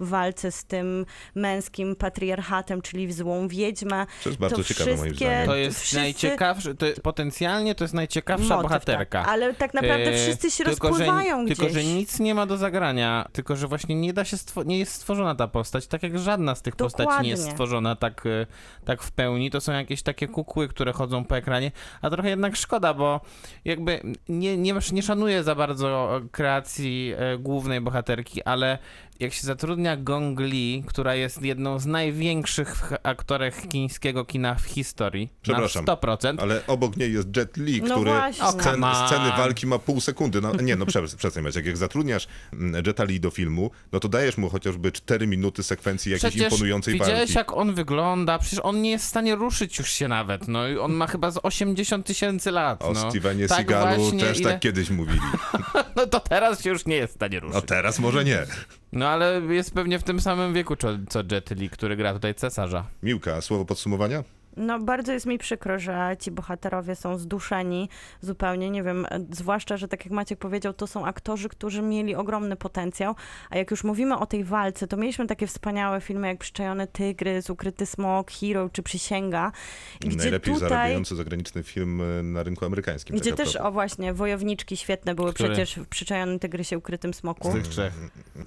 walce z tym męskim patriarchatem, czyli w złą wiedźmę. To jest bardzo To ciekawe moim zdaniem. To jest Wszyscy- najciekawsze, to jest, potencjalnie to jest najciekawsza Motyw, bohaterka. Tak. Ale tak naprawdę E, wszyscy się tylko, rozpływają że, gdzieś. Tylko, że nic nie ma do zagrania, tylko, że właśnie nie da się, nie jest stworzona ta postać, tak jak żadna z tych postaci nie jest Dokładnie. stworzona tak, e, tak w pełni. To są jakieś takie kukły, które chodzą po ekranie, a trochę jednak szkoda, bo jakby nie, nie, nie szanuję za bardzo kreacji e, głównej bohaterki, ale jak się zatrudnia Gong Li, która jest jedną z największych aktorek chińskiego kina w historii, Przepraszam, na 100%, Ale obok niej jest Jet Li, No który właśnie. O, scen, sceny walki ma pół sekundy. No, nie, no przestań, Maciek. Jak zatrudniasz mm, Jeta Li do filmu, no to dajesz mu chociażby 4 minuty sekwencji jakiejś Przecież imponującej widziałeś walki. jak on wygląda, przecież on nie jest w stanie ruszyć już się nawet, no i on ma chyba z 80 tysięcy lat, O no. Stevenie Tak Seagalu też ile- tak kiedyś mówili. No to teraz się już nie jest w stanie ruszyć. No teraz może nie. No ale jest pewnie w tym samym wieku co, co Jet Li, który gra tutaj cesarza. Miłka, słowo podsumowania? No bardzo jest mi przykro, że ci bohaterowie są zduszeni zupełnie, nie wiem, e, zwłaszcza, że tak jak Maciek powiedział, to są aktorzy, którzy mieli ogromny potencjał, a jak już mówimy o tej walce, to mieliśmy takie wspaniałe filmy jak Przyczajony Tygrys, Ukryty Smok, Hero czy Przysięga, gdzie Najlepiej tutaj... zarabiający zagraniczny film e, na rynku amerykańskim. Gdzie też, propos. o właśnie, Wojowniczki świetne były Który? przecież w Przyczajonym Tygrysie, Ukrytym Smoku. Z tych trzech.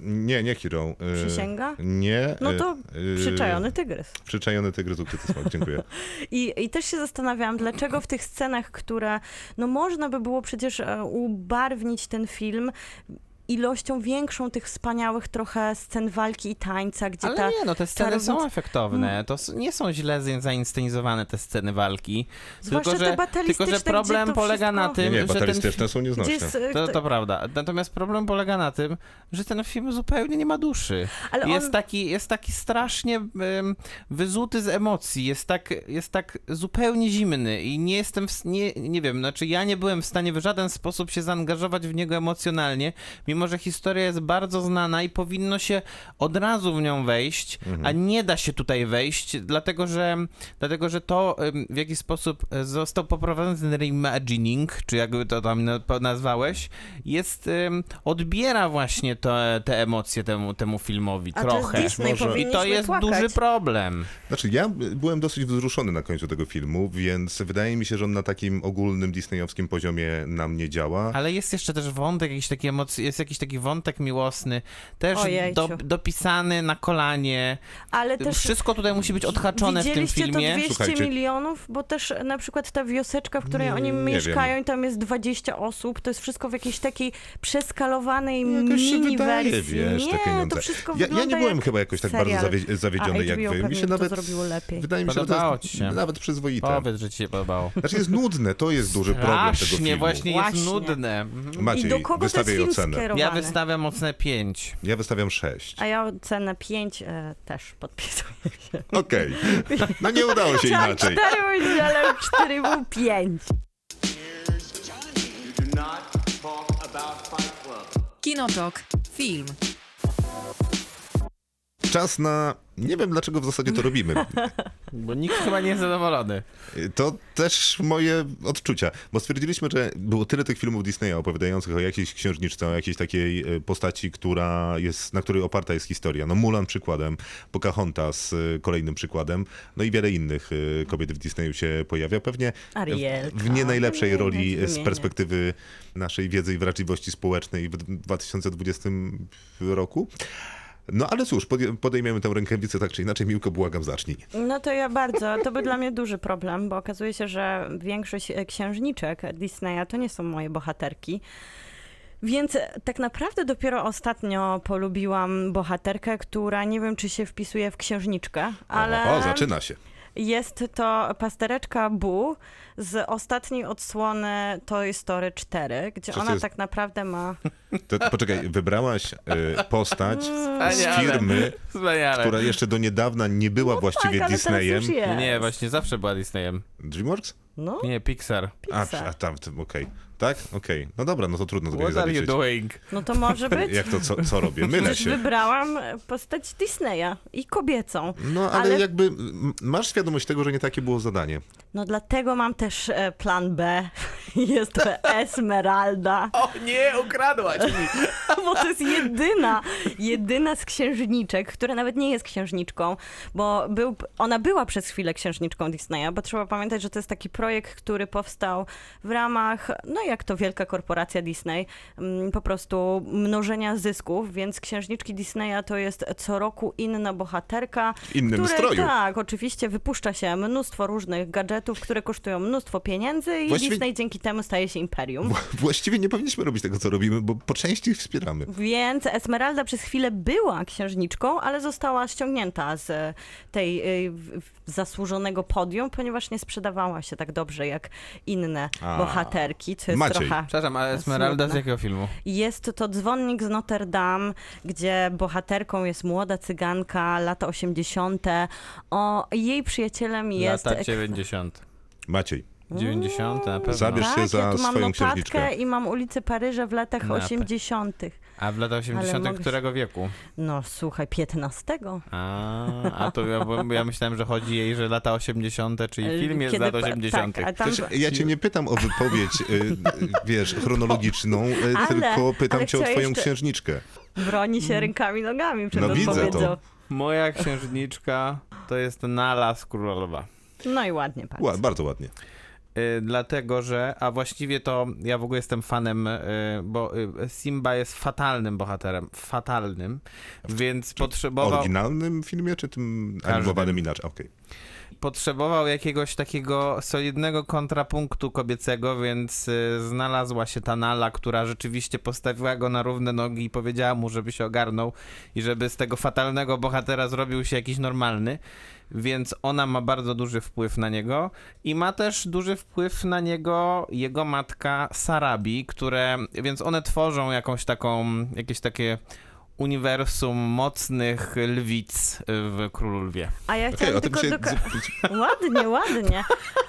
Nie, nie Hero. e, Przysięga? Nie. No to Przyczajony Tygrys. Przyczajony tygrys, ukryty smok, dziękuję. I, I też się zastanawiałam, dlaczego w tych scenach, które, no można by było przecież e, ubarwnić ten film ilością większą tych wspaniałych trochę scen walki i tańca, gdzie Ale ta... nie, no te sceny są efektowne. To s- nie są źle zainscenizowane te sceny walki. Zwłaszcza tylko, te że, batalistyczne, tylko, że problem to polega na wszystko- Nie, tym, nie, że ten batalistyczne są nieznośne. jest, e, To, to prawda. Natomiast problem polega na tym, że ten film zupełnie nie ma duszy. ale Jest, on, taki, jest taki strasznie em, wyzuty z emocji, jest tak, jest tak zupełnie zimny i nie jestem, w, nie, nie wiem, znaczy ja nie byłem w stanie w żaden sposób się zaangażować w niego emocjonalnie, mimo że historia jest bardzo znana i powinno się od razu w nią wejść, a nie da się tutaj wejść, dlatego że, dlatego, że to w jaki sposób e, został poprowadzony ten reimagining, czy jakby to tam na- nazwałeś, jest, odbiera właśnie te, te emocje temu, temu filmowi a to jest trochę. Disney, Może. I to jest płakać. duży problem. Znaczy, ja byłem dosyć wzruszony na końcu tego filmu, więc wydaje mi się, że on na takim ogólnym disneyowskim poziomie nam nie działa. Ale jest jeszcze też wątek, jakiś taki emocji, jest jakiś taki wątek miłosny, też do, dopisany na kolanie. ale też... Wszystko tutaj musi być odhaczone w tym Widzieliście filmie. to 200 Słuchajcie. milionów? Bo też na przykład ta wioseczka, w której Nie, oni nie mieszkają wiem. i tam jest 20 osób, to jest wszystko w jakiejś takiej przeskalowanej mini wydaje, wersji. wiesz, nie, to wszystko Ja, ja nie byłem jak chyba jakoś tak serial. bardzo zawie- zawiedziony A jak wy. Mi się to nawet zrobiło lepiej. Wydaje mi się, że to nawet przyzwoite. Powiedz, że ci się podobało. Znaczy jest nudne, to jest duży problem tego filmu. właśnie Właśnie. jest nudne. Mhm. Maciej, I do kogo to jest wystawiaj film ocenę. Skierowany? Ja wystawiam mocne 5. Ja wystawiam 6. A ja ocenę 5 e, też podpisuję się. Okej. No nie udało się Chciałam inaczej. 4 powiedzieć, ale 4 był 5. You do not talk about Fight Club. Kinotok. Film. Czas na... Nie wiem dlaczego w zasadzie to robimy. Bo nikt chyba nie jest zadowolony. To też moje odczucia, bo stwierdziliśmy, że było tyle tych filmów Disneya opowiadających o jakiejś księżniczce, o jakiejś takiej e, postaci, która jest, na której oparta jest historia. No Mulan przykładem, Pocahontas e, kolejnym przykładem, no i wiele innych e, kobiet w Disneyu się pojawia. Pewnie Arielka. w nie najlepszej Nie, roli nie z perspektywy naszej wiedzy i wrażliwości społecznej w 2020 roku. No ale cóż, podej- podejmiemy tę rękawicę tak czy inaczej. Miłko, błagam, zacznij. No to ja bardzo. To był dla mnie duży problem, bo okazuje się, że większość e, księżniczek Disneya to nie są moje bohaterki. Więc e, tak naprawdę dopiero ostatnio polubiłam bohaterkę, która nie wiem, czy się wpisuje w księżniczkę, ale O, zaczyna się. Jest to pastereczka Bu z ostatniej odsłony Toy Story 4, gdzie ona jest? tak naprawdę ma... To, poczekaj, wybrałaś e, postać z firmy, Wspaniale. która jeszcze do niedawna nie była właściwie tak, Disneyem. Nie, właśnie zawsze była Disneyem. DreamWorks? No, Nie, Pixar. A, Pixar. a tam, tam, okej. Tak? Okej. No dobra, no to trudno sobie What are you zaliczyć. doing? no to może być. Jak to, co, co robię? Mylę Przecież się. wybrałam postać Disneya i kobiecą. No ale, ale- jakby m, masz świadomość tego, że nie takie było zadanie. No dlatego mam też e, plan B. Jest to Esmeralda, O nie, ukradłaś mi! bo to jest jedyna, jedyna z księżniczek, która nawet nie jest księżniczką, bo był, ona była przez chwilę księżniczką Disneya, bo trzeba pamiętać, że to jest taki projekt, który powstał w ramach, no jak to wielka korporacja Disney, mm, po prostu mnożenia zysków, więc księżniczki Disneya to jest co roku inna bohaterka, W innym której, stroju. Tak, oczywiście wypuszcza się mnóstwo różnych gadżetów, które kosztują mnóstwo pieniędzy i Właściwie- Disney dzięki temu staje się imperium. Wła- Właściwie nie powinniśmy robić tego, co robimy, bo po części ich wspieramy. Więc Esmeralda przez chwilę była księżniczką, ale została ściągnięta z tej y, zasłużonego podium, ponieważ nie sprzedawała się tak dobrze jak inne A. bohaterki, co jest Maciej. trochę... Przepraszam, a Esmeralda z jakiego filmu? Jest to dzwonnik z Notre Dame, gdzie bohaterką jest młoda cyganka, lata 80. O, jej przyjacielem jest... Lata 90. Maciej, 90 na pewno. Zabierz się tak, za ja swoją księżniczkę. i mam ulicę Paryża w latach Na pe- 80. A w latach 80. mogę którego wieku? No słuchaj, 15. A, a to ja, ja myślałem, że chodzi jej, że lata 80., czyli film jest z lat pa- 80. Tak, tam... Ja cię nie pytam o wypowiedź, y, y, wiesz, chronologiczną, y, Ale- tylko pytam ale cię o twoją jeszcze- księżniczkę. Broni się rękami, nogami przed No widzę odpowiedzią. to. Moja księżniczka to jest Nala z Królowa. No i ładnie patrz. Ła, bardzo ładnie. Y, dlatego, że, a właściwie to ja w ogóle jestem fanem, y, bo y, Simba jest fatalnym bohaterem, fatalnym, więc W potrzebował, oryginalnym filmie, czy tym Każdym. animowanym inaczej? Okej. potrzebował jakiegoś takiego solidnego kontrapunktu kobiecego, więc y, znalazła się ta Nala, która rzeczywiście postawiła go na równe nogi i powiedziała mu, żeby się ogarnął i żeby z tego fatalnego bohatera zrobił się jakiś normalny. Więc ona ma bardzo duży wpływ na niego i ma też duży wpływ na niego jego matka Sarabi, które, więc one tworzą jakąś taką, jakieś takie uniwersum mocnych lwic w Królu Lwie. A ja chciałam o tym tylko... się... doka- Ładnie, ładnie.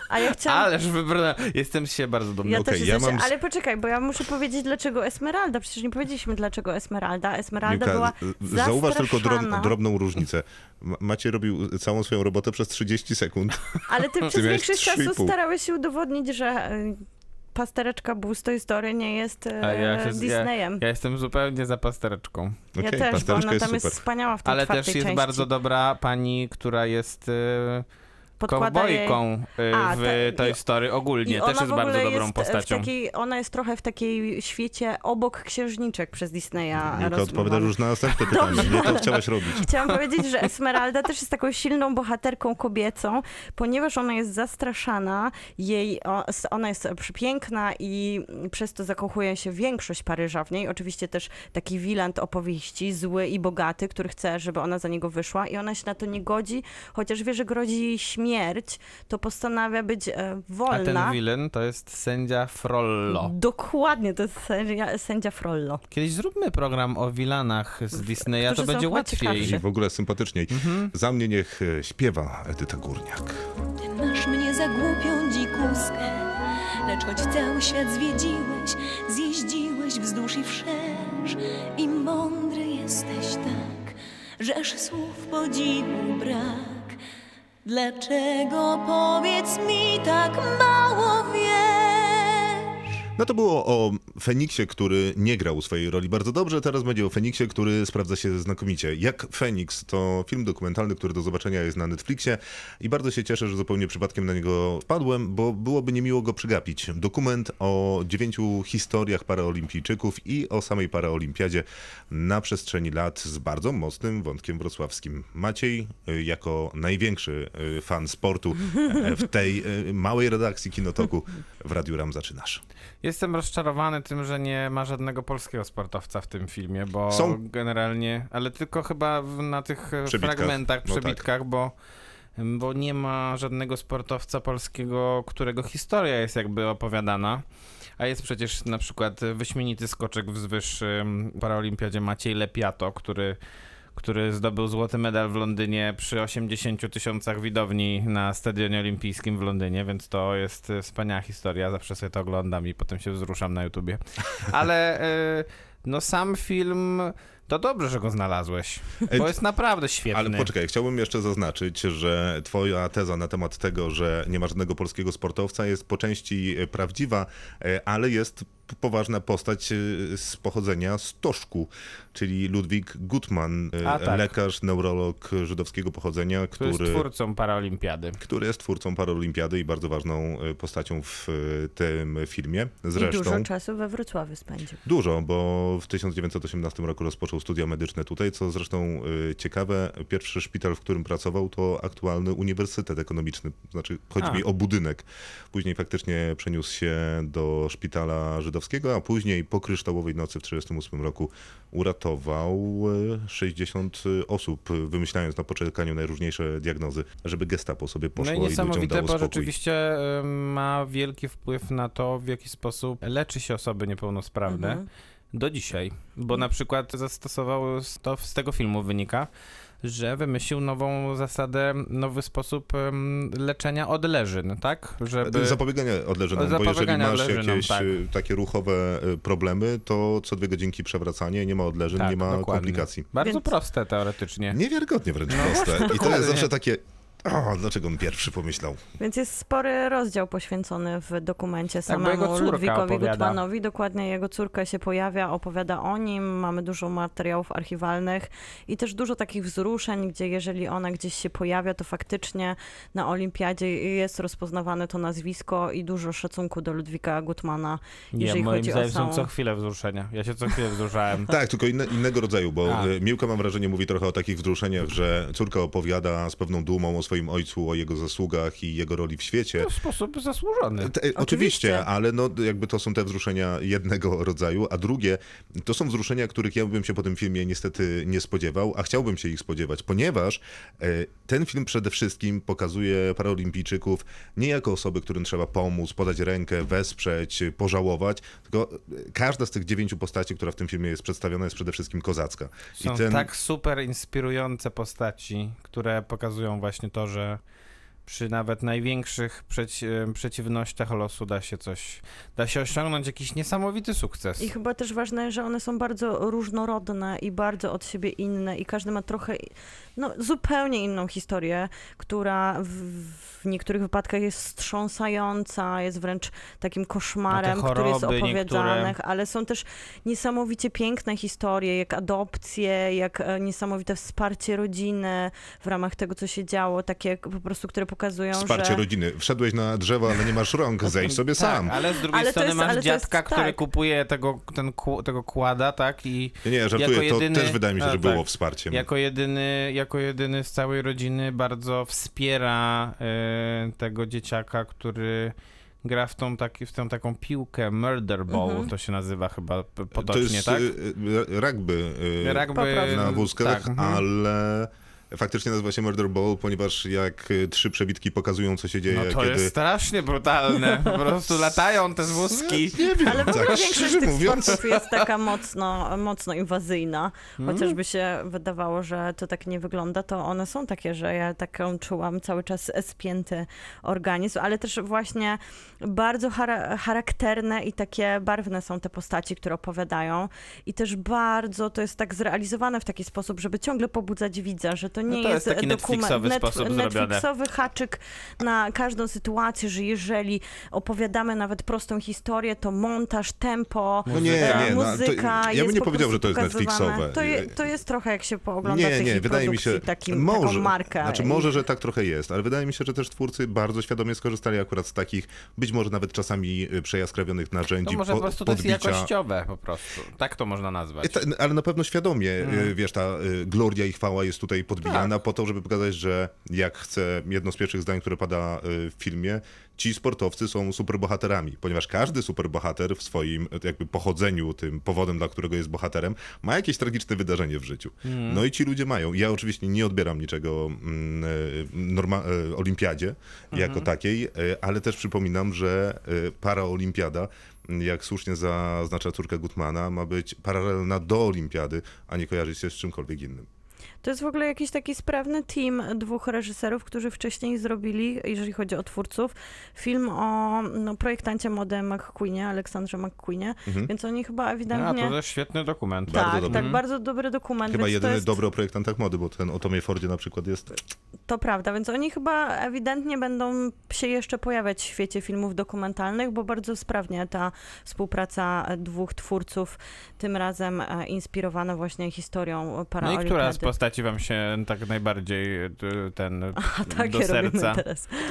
A ja chciałam... Ależ wybrałem, jestem siebie bardzo dumny. Ja Okej, też ja mam- ale poczekaj, bo ja muszę powiedzieć, dlaczego Esmeralda. Przecież nie powiedzieliśmy, dlaczego Esmeralda. Esmeralda Miłka, była zauważ tylko drob, drobną różnicę. Ma- Macie robił całą swoją robotę przez 30 sekund. Ale ty przez większość trzy i czasu pół. starałeś się udowodnić, że y, pastereczka Toy Story nie jest A ja e, się- Disneyem. Ja jestem zupełnie za pastereczką. Ja, Okej, też, bo ona jest tam super. jest wspaniała w tej Ale też jest części. bardzo dobra pani, która jest e, Podkłada kowbojką A, w te- Toy Story ogólnie. Też ona jest bardzo dobrą jest postacią. takiej, ona jest trochę w takiej świecie obok księżniczek przez Disneya Miłka rozmowana. odpowiada już na następne pytanie. Nie to chciałaś robić. Chciałam powiedzieć, że Esmeralda też jest taką silną bohaterką kobiecą, ponieważ ona jest zastraszana, jej, ona jest przepiękna i przez to zakochuje się większość Paryża w niej. Oczywiście też taki wiland opowieści, zły i bogaty, który chce, żeby ona za niego wyszła i ona się na to nie godzi, chociaż wie, że grozi jej śmierć, to postanawia być e, A wolna. ten villain to jest sędzia Frollo. Dokładnie, to jest sędzia, sędzia Frollo. Kiedyś zróbmy program o villanach z Disneya, to którzy będzie łatwiej. I w ogóle sympatyczniej. Mhm. Za mnie niech e, śpiewa Edyta Górniak. Ty masz mnie za głupią dzikuskę, lecz choć cały świat zwiedziłeś, zjeździłeś wzdłuż i wszerz i mądry jesteś tak, żeż słów podziwu brak. Dlaczego powiedz mi tak mało wiesz? No to było o Feniksie, który nie grał swojej roli bardzo dobrze, teraz będzie o Feniksie, który sprawdza się znakomicie. Jak Feniks to film dokumentalny, który do zobaczenia jest na Netflixie i bardzo się cieszę, że zupełnie przypadkiem na niego wpadłem, bo byłoby niemiło go przegapić. Dokument o dziewięciu historiach paraolimpijczyków i o samej paraolimpiadzie na przestrzeni lat z bardzo mocnym wątkiem wrocławskim. Maciej, y, jako największy y, fan sportu y, w tej y, małej redakcji Kinotoku w Radiu Ram zaczynasz. Jestem rozczarowany tym, że nie ma żadnego polskiego sportowca w tym filmie, bo Są- generalnie, ale tylko chyba w, na tych e, Przebitkach. fragmentach, No tak. przebitkach, bo, bo nie ma żadnego sportowca polskiego, którego historia jest jakby opowiadana. A jest przecież na przykład wyśmienity skoczek w wyższym paraolimpiadzie Maciej Lepiato, który który zdobył złoty medal w Londynie przy 80 tysiącach widowni na Stadionie Olimpijskim w Londynie, więc to jest e, wspaniała historia. Zawsze sobie to oglądam i potem się wzruszam na YouTubie. Ale e, no sam film, to dobrze, że go znalazłeś, bo jest naprawdę świetny. Ale poczekaj, chciałbym jeszcze zaznaczyć, że twoja teza na temat tego, że nie ma żadnego polskiego sportowca jest po części e, prawdziwa, ale jest poważna postać e, z pochodzenia z Toszku, czyli Ludwik Gutmann, e, A, tak. lekarz, neurolog żydowskiego pochodzenia, który który, jest twórcą Paraolimpiady. który jest twórcą Paraolimpiady i bardzo ważną e, postacią w tym filmie. I Zresztą dużo czasu we Wrocławiu spędził. Dużo, bo w 1918 roku rozpoczął studia medyczne tutaj, co zresztą y, ciekawe, pierwszy szpital, w którym pracował, to aktualny Uniwersytet Ekonomiczny. Znaczy, chodzi A. mi o budynek. Później faktycznie przeniósł się do szpitala żydowskiego, a później po kryształowej nocy w 1938 roku uratował y, 60 osób, y, wymyślając na poczekaniu najróżniejsze diagnozy, żeby gestapo sobie No poszło i i, ludziom niesamowite, dało bo spokój. rzeczywiście ma wielki wpływ na to, w jaki sposób leczy się osoby niepełnosprawne. Mhm. Do dzisiaj, bo na przykład zastosował to z tego filmu wynika, że wymyślił nową zasadę, nowy sposób leczenia odleżyn, tak? Żeby... Zapobiegania odleżynom, bo jeżeli Zapobiegania masz jakieś tak. y, takie ruchowe y, problemy, to co dwie godzinki przewracanie, nie ma odleżyn, Tak, nie ma dokładnie. komplikacji. Bardzo Więc- proste teoretycznie. Niewiarygodnie wręcz No proste. I to jest zawsze takie, o, dlaczego on pierwszy pomyślał? Więc jest spory rozdział poświęcony w dokumencie Tak, samemu córka Ludwikowi opowiada. Gutmanowi. Dokładnie jego córka się pojawia, opowiada o nim, mamy dużo materiałów archiwalnych i też dużo takich wzruszeń, gdzie jeżeli ona gdzieś się pojawia, to faktycznie na olimpiadzie jest rozpoznawane to nazwisko i dużo szacunku do Ludwika Gutmana, Nie, jeżeli moim chodzi o zdaniem są samą... co chwilę wzruszenia. Ja się co chwilę wzruszałem. Tak, tylko inne, innego rodzaju, bo A. y, Miłka mam wrażenie mówi trochę o takich wzruszeniach, że córka opowiada z pewną dumą o swoim ojcu, o jego zasługach i jego roli w świecie. W sposób zasłużony. Te, oczywiście. Oczywiście. ale no, jakby to są te wzruszenia jednego rodzaju, a drugie to są wzruszenia, których ja bym się po tym filmie niestety nie spodziewał, a chciałbym się ich spodziewać, ponieważ e, ten film przede wszystkim pokazuje paraolimpijczyków nie jako osoby, którym trzeba pomóc, podać rękę, wesprzeć, pożałować, tylko e, każda z tych dziewięciu postaci, która w tym filmie jest przedstawiona, jest przede wszystkim kozacka. Są tak super inspirujące postaci, które pokazują właśnie to, że przy nawet największych przeci przeciwnościach losu da się coś, da się osiągnąć jakiś niesamowity sukces. I chyba też ważne, że one są bardzo różnorodne i bardzo od siebie inne i każdy ma trochę, no zupełnie inną historię, która w, w niektórych wypadkach jest wstrząsająca, jest wręcz takim koszmarem, No który jest choroby opowiadany, niektóre. ale są też niesamowicie piękne historie, jak adopcje, jak e, niesamowite wsparcie rodziny w ramach tego, co się działo, takie po prostu, które pokazują, Wsparcie że... rodziny. Wszedłeś na drzewo, ale nie masz rąk, zejdź sobie tak, sam. ale z drugiej Ale strony jest- masz to jest- dziadka, który tak. kupuje tego, ten, tego kłada, tak? I Nie, nie, żartuję, jako to jedyny- też wydaje mi się, a, że tak. było wsparciem. Jako jedyny, jako jedyny z całej rodziny bardzo wspiera e, tego dzieciaka, który gra w tą, taki, w tą taką piłkę Murder Ball, Mhm. to się nazywa chyba p- to potocznie, jest tak? y, y, rugby y, Rugby na wózkach, tak, mhm. ale faktycznie nazywa się Murder Ball, ponieważ jak y, trzy przebitki pokazują, co się dzieje, No to kiedy... jest strasznie brutalne. Po prostu latają te wózki. Nie wiem, Ale w ogóle tak większość tych mówiąc... sportów jest taka mocno, mocno inwazyjna. Hmm? Chociażby się wydawało, że to tak nie wygląda, to one są takie, że ja taką czułam cały czas spięty organizm, ale też właśnie bardzo chara- charakterne i takie barwne są te postaci, które opowiadają i też bardzo to jest tak zrealizowane w taki sposób, żeby ciągle pobudzać widza, że to nie No to jest taki dokument- Netflixowy sposób zrobione. Netflixowy haczyk na każdą sytuację, że jeżeli opowiadamy nawet prostą historię, to montaż, tempo, No nie, e, nie, no, to, muzyka ja jest bym nie po powiedział, że to jest pokazywana. Netflixowe. To, je, to jest trochę jak się poogląda Nie, tych nie, wydaje mi się, takim, może, taką markę. Znaczy może, że tak trochę jest, ale wydaje mi się, że też twórcy bardzo świadomie skorzystali akurat z takich, być może nawet czasami y, przejaskrawionych To narzędzi, może po, po prostu to jest jakościowe po prostu. Tak to można nazwać. Ta- Ale na pewno świadomie, y, Mm. wiesz, ta y, gloria i chwała jest tutaj Tak. Podbijana po to, żeby pokazać, że jak chcę, jedno z pierwszych zdań, które pada y, w filmie, ci sportowcy są superbohaterami, ponieważ każdy superbohater w swoim y, jakby pochodzeniu, tym powodem, dla którego jest bohaterem, ma jakieś tragiczne wydarzenie w życiu. Mm. No i ci ludzie mają. Ja oczywiście nie odbieram niczego mm, y, norma- olimpiadzie jako Mhm. takiej, ale też przypominam, że paraolimpiada jak słusznie zaznacza córka Gutmana, ma być paralelna do olimpiady, a nie kojarzyć się z czymkolwiek innym. To jest w ogóle jakiś taki sprawny team dwóch reżyserów, którzy wcześniej zrobili, jeżeli chodzi o twórców, film o no, projektancie mody McQueenie, Aleksandrze McQueenie, Mhm. więc oni chyba A, ewidentnie... to też świetny dokument. Bardzo tak, dobry. tak, bardzo dobry dokument. Chyba jedyny jest... dobry o projektantach mody, bo ten o Tomie Fordzie na przykład jest... To prawda, więc oni chyba ewidentnie będą się jeszcze pojawiać w świecie filmów dokumentalnych, bo bardzo sprawnie ta współpraca dwóch twórców, tym razem e, inspirowana właśnie historią No i paraolimpiady. która z postaci wam się tak najbardziej y, ten A do serca?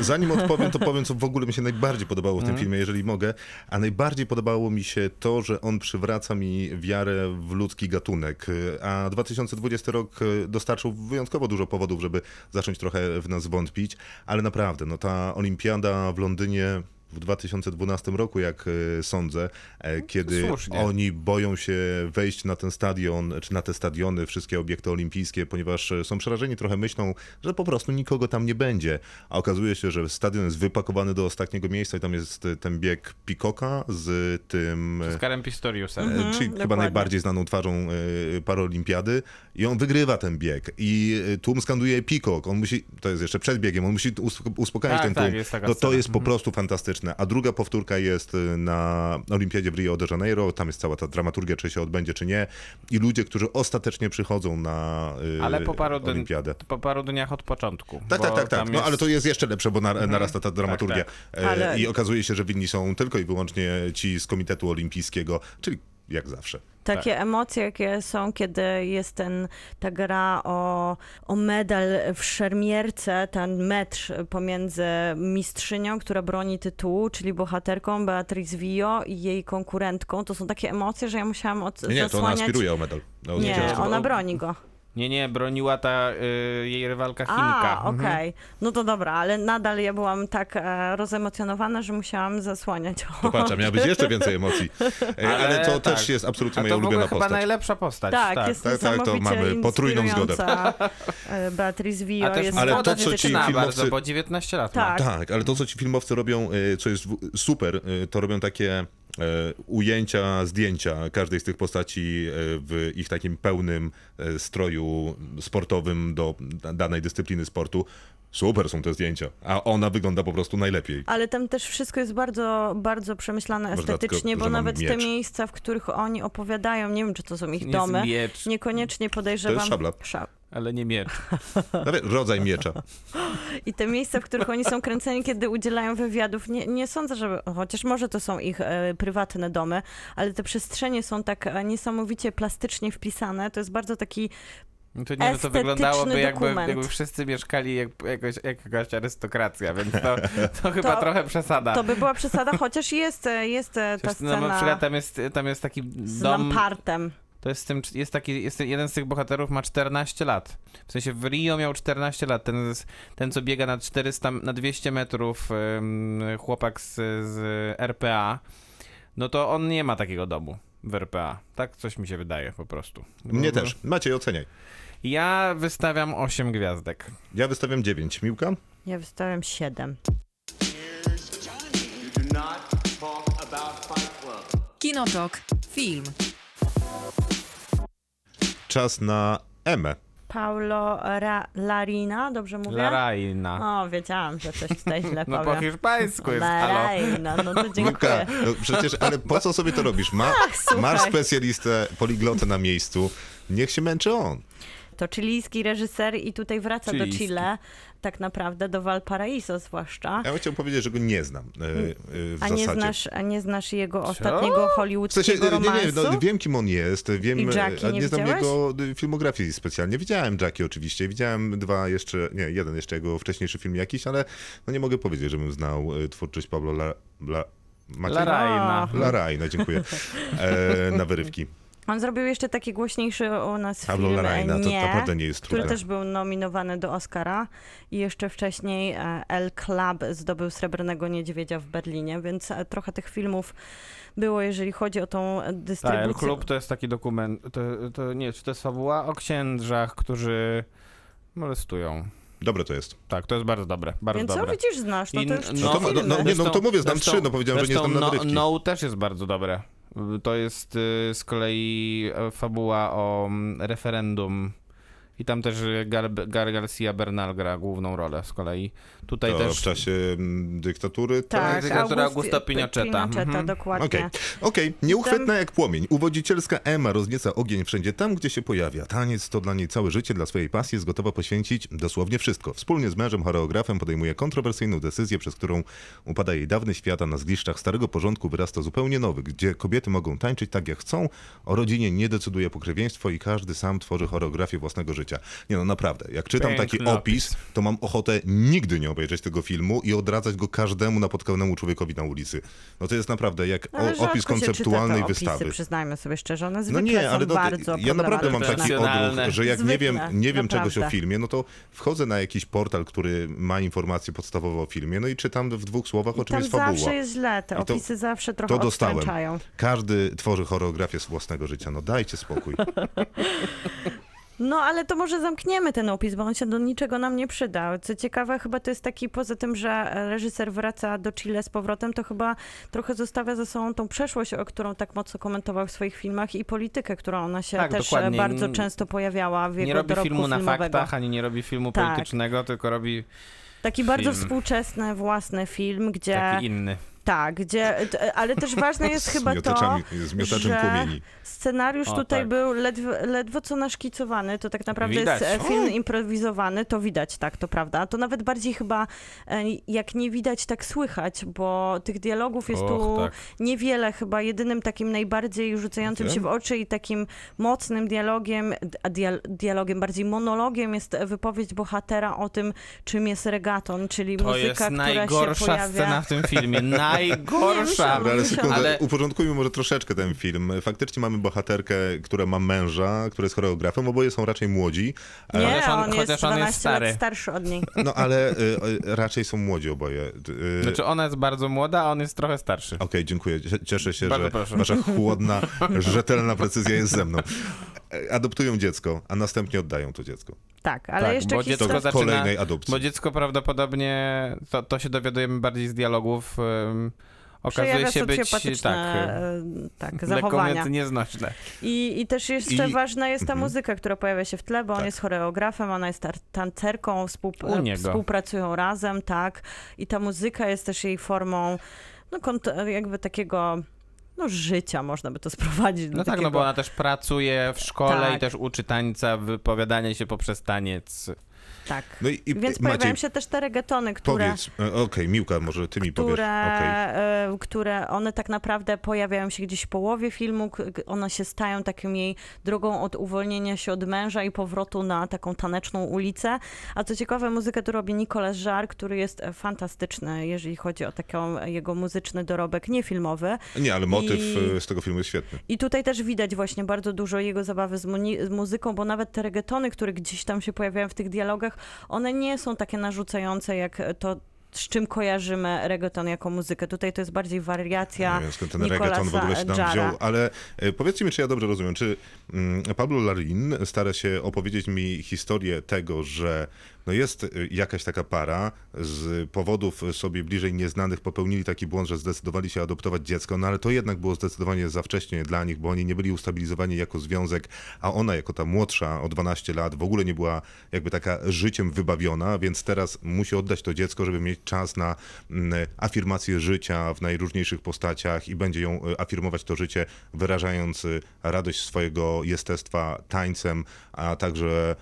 Zanim odpowiem, to powiem, co w ogóle mi się najbardziej podobało w tym Mhm. filmie, jeżeli mogę. A najbardziej podobało mi się to, że on przywraca mi wiarę w ludzki gatunek. A 2020 rok e, dostarczył wyjątkowo dużo powodów, żeby zacząć trochę w nas wątpić. Ale naprawdę, no ta olimpiada w Londynie w 2012 roku, jak e, sądzę, e, kiedy słusznie. oni boją się wejść na ten stadion, czy na te stadiony, wszystkie obiekty olimpijskie, ponieważ e, są przerażeni trochę myślą, że po prostu nikogo tam nie będzie. A okazuje się, że stadion jest wypakowany do ostatniego miejsca i tam jest ten bieg Pikoka z tym... Z Karem Pistoriusem. E, czyli chyba dokładnie. najbardziej znaną twarzą paraolimpiady i on wygrywa ten bieg i tłum skanduje Peacock, on musi, to jest jeszcze przed biegiem, on musi us- uspokajać Tak, ten tak, tłum. jest taka no to jest po prostu fantastyczne. A druga powtórka jest e, na Olimpiadzie w Rio de Janeiro, tam jest cała ta dramaturgia, czy się odbędzie, czy nie i ludzie, którzy ostatecznie przychodzą na e, Ale po paru, Olimpiadę. po paru dniach od początku. Tak, tak, tak, tak. No jest- ale to jest jeszcze lepsze, bo nar- narasta ta dramaturgia. tak. E, Ale- I okazuje się, że winni są tylko i wyłącznie ci z Komitetu Olimpijskiego, czyli jak zawsze. Takie emocje, jakie są, kiedy jest ten, ta gra o, o medal w szermierce, ten mecz pomiędzy mistrzynią, która broni tytułu, czyli bohaterką Beatriz Vio i jej konkurentką. To są takie emocje, że ja musiałam od, Nie, nie, to ona zasłaniać... aspiruje o medal. No, Nie, ona broni go. Nie, nie, broniła ta y, jej rywalka Chinka. A, okej. No to dobra, ale nadal ja byłam tak e, rozemocjonowana, że musiałam zasłaniać. Popatrz, miała być jeszcze więcej emocji. E, Ale, Ale to tak. też jest absolutnie A moja to w ogóle ulubiona chyba postać. najlepsza postać. Tak, jest tak, tak, to niesamowicie mamy potrójną zgodę. inspirująca. E, Beatriz Vio A też jest Ale młoda to, co ci dziewczyna filmowcy- bardzo, bo 19 lat Tak. ma. Tak, ale to, co ci filmowcy robią, y, co jest w- super, y, to robią takie e, ujęcia, zdjęcia każdej z tych postaci e, w ich takim pełnym e, stroju sportowym do danej dyscypliny sportu. Super są te zdjęcia, a ona wygląda po prostu najlepiej. Ale tam też wszystko jest bardzo, bardzo przemyślane Może estetycznie, dlatego, bo nawet te miecz. miejsca, w których oni opowiadają, nie wiem, czy to są ich domy, niekoniecznie podejrzewam... To jest szabla. Szab- ale nie miecz. Rodzaj miecza. I te miejsca, w których oni są kręceni, kiedy udzielają wywiadów, nie, nie sądzę, że, chociaż może to są ich e, prywatne domy, ale te przestrzenie są tak e, niesamowicie plastycznie wpisane. To jest bardzo taki No to nie, no to Estetyczny wyglądałoby jakby, dokument. jakby wszyscy mieszkali jak, jakoś, jak jakaś arystokracja, więc to, to chyba To- trochę przesada. To by była przesada, chociaż jest, e, jest e, ta Przecież, no, na scena przykład tam jest, tam jest taki z dom, lampartem. To jest, tym, jest taki, jest jeden z tych bohaterów ma 14 lat. W sensie w Rio miał 14 lat, ten, ten co biega na 400, na 200 metrów, chłopak z, z RPA, no to on nie ma takiego domu w RPA. Tak coś mi się wydaje po prostu. Mnie Bo- też. Maciej, oceniaj. Ja wystawiam 8 gwiazdek. Ja wystawiam 9. Miłka? Ja wystawiam 7. You do not talk about Fight Club. Kinotok. Film. Czas na Emę. Paulo Ra- Larina, dobrze mówię? Larajna. O, wiedziałam, że coś tutaj źle No po powiem. hiszpańsku jest. Larina, no to dziękuję. no przecież, ale po co sobie to robisz? Ma, słuchaj. masz specjalistę, poliglotę na miejscu. Niech się męczy on. To chilijski reżyser i tutaj wraca do Chilijski. Chile, tak naprawdę do Valparaiso zwłaszcza. Ja bym chciał powiedzieć, że go nie znam e, e, w A nie zasadzie. znasz, a nie znasz jego ostatniego W hollywoodzkiego sensie, nie, romansu? nie, no, wiem kim on jest, wiem, I Jackie a nie nie znam jego y, filmografii specjalnie. Widziałem Jackie oczywiście, widziałem dwa jeszcze, nie, jeden jeszcze jego wcześniejszy film jakiś, ale no nie mogę powiedzieć, żebym znał y, twórczość Pablo La... La Maciej? Larajna. Larajna, dziękuję. E, na wyrywki. On zrobił jeszcze taki głośniejszy u nas Pablo film Larajna, to Nie, naprawdę nie jest który trudne. też był nominowany do Oscara i jeszcze wcześniej e, El Club zdobył Srebrnego Niedźwiedzia w Berlinie, więc e, trochę tych filmów było, jeżeli chodzi o tą Tak, dystrybucję. El Klub to jest taki dokument, to, to nie, czy to jest fabuła o księżach, którzy molestują. Dobre to jest. Tak, to jest bardzo dobre, bardzo Więc co dobre. widzisz, znasz, no to już no, No no- no nie, no to mówię, znam zresztą- trzy, no powiedziałem, że nie znam no. No też jest bardzo dobre. To jest y, z kolei e, fabuła o mm, referendum i tam też Gar, Gar Garcia Bernal gra główną rolę z kolei. Tutaj To też... w czasie mm, dyktatury? Tak, dyktatura August- Augusta Pinocheta. Pinocheta, Mhm. dokładnie. Okej, okej. Nieuchwytna jak płomień. Uwodzicielska Emma roznieca ogień wszędzie tam, gdzie się pojawia. Taniec to dla niej całe życie, dla swojej pasji jest gotowa poświęcić dosłownie wszystko. Wspólnie z mężem choreografem podejmuje kontrowersyjną decyzję, przez którą upada jej dawny świat, a na zgliszczach starego porządku wyrasta zupełnie nowy, gdzie kobiety mogą tańczyć tak jak chcą, o rodzinie nie decyduje pokrewieństwo i każdy sam tworzy choreografię własnego życia. Życia. Nie no, naprawdę. Jak czytam taki Piękny opis, opis. to mam ochotę nigdy nie obejrzeć tego filmu i odradzać go każdemu napotkanemu człowiekowi na ulicy. No to jest naprawdę jak Ale o, rzadko opis konceptualnej opisy, wystawy. Przyznajmy sobie szczerze, one No zwykle nie, ale no, bardzo ja naprawdę mam taki odruch, że jak nie wiem, Zwykle, nie wiem czegoś o filmie, no to wchodzę na jakiś portal, który ma informacje podstawowe o filmie, no i czytam w dwóch słowach, o czym jest fabuła. zawsze jest źle, te I to- opisy zawsze trochę To dostałem. Każdy tworzy choreografię z własnego życia. No dajcie spokój. No ale to może zamkniemy ten opis, bo on się do niczego nam nie przyda. Co ciekawe, chyba to jest taki, poza tym, że reżyser wraca do Chile z powrotem, to chyba trochę zostawia za sobą tą przeszłość, o którą tak mocno komentował w swoich filmach i politykę, którą ona się Tak, też dokładnie. bardzo często pojawiała w jego Nie robi filmu na filmowego. faktach, ani nie robi filmu Tak. politycznego, tylko robi Taki bardzo film. współczesny, własny film, gdzie... taki inny. Tak, gdzie... Ale też ważne jest chyba to, że płomieni. Scenariusz O, tutaj tak. był ledwo, ledwo co naszkicowany, to tak naprawdę Widać. jest film improwizowany, to widać, tak, to prawda. To nawet bardziej chyba e, jak nie widać, tak słychać, bo tych dialogów jest tu Och, tak. niewiele, chyba jedynym takim najbardziej rzucającym się w oczy i takim mocnym dialogiem, a dia, dialogiem, bardziej monologiem jest wypowiedź bohatera o tym, czym jest regaton, czyli To muzyka, jest która się najgorsza pojawia. scena w tym filmie. Najgorsza! Dobra, ale sekundę, Ale- uporządkujmy może troszeczkę ten film. Faktycznie mamy bohaterkę, która ma męża, który jest choreografem, oboje są raczej młodzi. Nie, Chociaż on- on, jest on 12 jest stary. lat starszy od niej. No ale y, y, raczej są młodzi oboje. Y, Znaczy ona jest bardzo młoda, a on jest trochę starszy. Okej, dziękuję. Cie- Cieszę się, Bardzo że proszę. wasza chłodna, rzetelna precyzja jest ze mną. E, Adoptują dziecko, a następnie oddają to dziecko. Tak, ale Tak, jeszcze bo dziecko zaczyna- kolejnej adopcji. Bo dziecko prawdopodobnie, to, to się dowiadujemy bardziej z dialogów, okazuje się być tak, e, tak, zachowania. nieznośne. I, I też jeszcze I- ważna jest ta Mhm. muzyka, która pojawia się w tle, bo on Tak. jest choreografem, ona jest tancerką, współp- U niego. współpracują razem, tak. I ta muzyka jest też jej formą, no jakby takiego, no życia można by to sprowadzić. No tak, takiego, no bo ona też pracuje w szkole Tak. i też uczy tańca, wypowiadania się poprzez taniec. Tak. No i, i Więc Maciej, pojawiają się też te reggaetony, które... powiedz. e, Okej, Miłka, może ty mi powiesz. które, Okej. e, które one tak naprawdę pojawiają się gdzieś w połowie filmu, one się stają taką jej drogą od uwolnienia się od męża i powrotu na taką taneczną ulicę. A co ciekawe, muzykę tu robi Nicolas Jarre, który jest e, fantastyczny, jeżeli chodzi o taką jego muzyczny dorobek, nie filmowy. Nie, ale motyw I- z tego filmu jest świetny. I tutaj też widać właśnie bardzo dużo jego zabawy z, muni- z muzyką, bo nawet te reggaetony, które gdzieś tam się pojawiają w tych dialogach, one nie są takie narzucające jak to, z czym kojarzymy reggaeton jako muzykę. Tutaj to jest bardziej wariacja Nie wiem skąd ten reggaeton w ogóle się tam Jarra. wziął, ale e, powiedzcie mi, czy ja dobrze rozumiem, czy mm, Pablo Larin stara się opowiedzieć mi historię tego, że no jest e, jakaś taka para, z powodów sobie bliżej nieznanych popełnili taki błąd, że zdecydowali się adoptować dziecko, no ale to jednak było zdecydowanie za wcześnie dla nich, bo oni nie byli ustabilizowani jako związek, a ona jako ta młodsza o 12 lat w ogóle nie była jakby taka życiem wybawiona, więc teraz musi oddać to dziecko, żeby mieć czas na mm, afirmację życia w najróżniejszych postaciach i będzie ją e, afirmować to życie, wyrażając e, radość swojego jestestwa tańcem, a także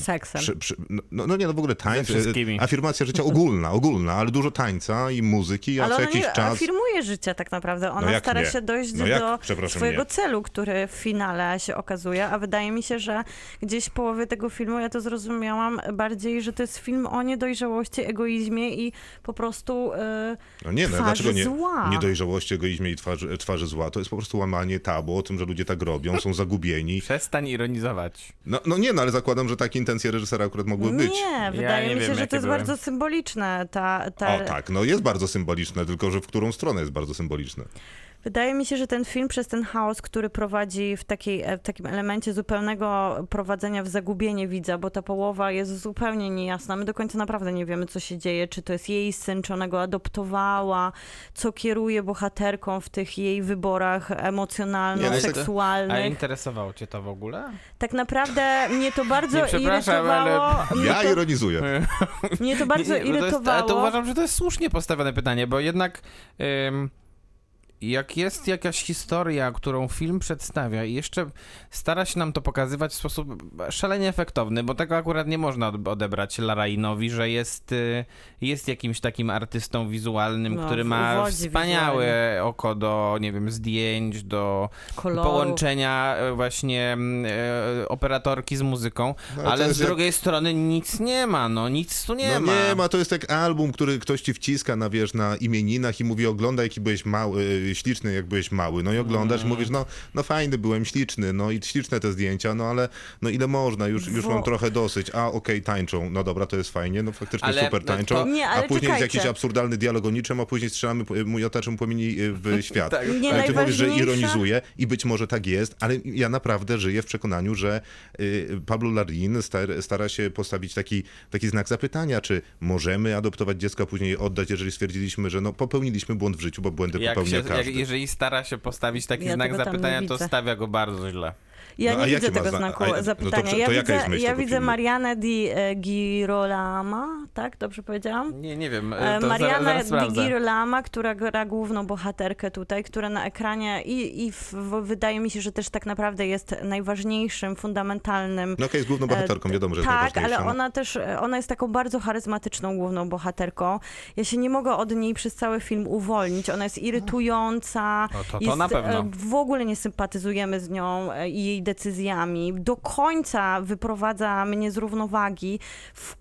Seksem. przy- przy- no, no nie, no w ogóle tańc, Ze wszystkimi. e, afirmacja życia ogólna, ogólna, ale dużo tańca i muzyki, a Ale co ona jakiś nie czas... afirmuje życia tak naprawdę. Ona jak stara nie? się dojść No jak? do swojego nie. celu, który w finale się okazuje, a wydaje mi się, że gdzieś w połowie tego filmu ja to zrozumiałam bardziej, że to jest film o niedojrzałości, egoizmie i po prostu e, No nie, no twarzy dlaczego nie, zła. niedojrzałości, egoizmie i twarzy, twarzy zła? To jest po prostu łamanie tabu o tym, że ludzie tak robią, są zagubieni. Przestań ironizować. No, no nie, no ale zakładam, że takie intencje reżysera akurat mogły być. Nie, wydaje nie mi się, wiem, że to jest były. bardzo symboliczne. Ta, ta, O tak, no jest bardzo symboliczne, tylko że w którą stronę jest bardzo symboliczne. Wydaje mi się, że ten film przez ten chaos, który prowadzi w, takiej, e, w takim elemencie zupełnego prowadzenia w zagubienie widza, bo ta połowa jest zupełnie niejasna. My do końca naprawdę nie wiemy, co się dzieje, czy to jest jej syn, czy ona go adoptowała, co kieruje bohaterką w tych jej wyborach no emocjonalno-seksualnych. A interesowało cię to w ogóle? Tak naprawdę mnie to bardzo Nie, przepraszam, irytowało. Mnie Ja to, ironizuję. mnie to bardzo Nie, nie, bo to jest, irytowało. ale to uważam, że to jest słusznie postawione pytanie, bo jednak ym, jak jest jakaś historia, którą film przedstawia i jeszcze stara się nam to pokazywać w sposób szalenie efektowny, bo tego akurat nie można od- odebrać Larainowi, że jest, y, jest jakimś takim artystą wizualnym, No, który ma wspaniałe oko do, nie wiem, zdjęć, do Koloru. połączenia e, właśnie mm, e, operatorki z muzyką, No, ale z jest jak- drugiej strony nic nie ma, no nic tu nie no ma. nie ma, to jest jak album, który ktoś ci wciska na, wiesz, na imieninach i mówi oglądaj, jaki byłeś mały, śliczny, jak byłeś mały. No i oglądasz i Mm. mówisz, no, no fajny byłem, śliczny, no i śliczne te zdjęcia, no ale no ile można, już, już mam trochę dosyć. A okej, tańczą, no dobra, to jest fajnie, no faktycznie Ale super to- tańczą. Nie, a później jest czekajcie. jakiś absurdalny dialog o niczym, a później strzelamy miotaczem płomieni y, w świat. Tak. Nie, Ale ty mówisz, że ironizuje i być może tak jest, ale ja naprawdę żyję w przekonaniu, że y, Pablo star, stara się postawić taki, taki znak zapytania, czy możemy adoptować dziecko, a później je oddać, jeżeli stwierdziliśmy, że no, popełniliśmy błąd w życiu, bo błędy Jak popełnia się, jak, jeżeli stara się postawić taki Ja znak zapytania, to stawia go bardzo źle. Ja No, nie widzę tego zna- znaku a- no to zapytania. ja to jaka jest widzę, myśl ja widzę? Marianę di e, Girolama, tak? Dobrze powiedziałam? Nie, nie wiem, E, to zaraz, Mariana zaraz Di. Girolama, która gra główną bohaterkę tutaj, która na ekranie i, i w, w, wydaje mi się, że też tak naprawdę jest najważniejszym, fundamentalnym No okej, jest główną bohaterką, E, wiadomo, że jest Tak, ale no. ona też, e, ona jest taką bardzo charyzmatyczną główną bohaterką. Ja się nie mogę od niej przez cały film uwolnić. Ona jest irytująca. No to- to jest, na pewno. e, W ogóle nie sympatyzujemy z nią e, i jej decyzjami. Do końca wyprowadza mnie z równowagi. W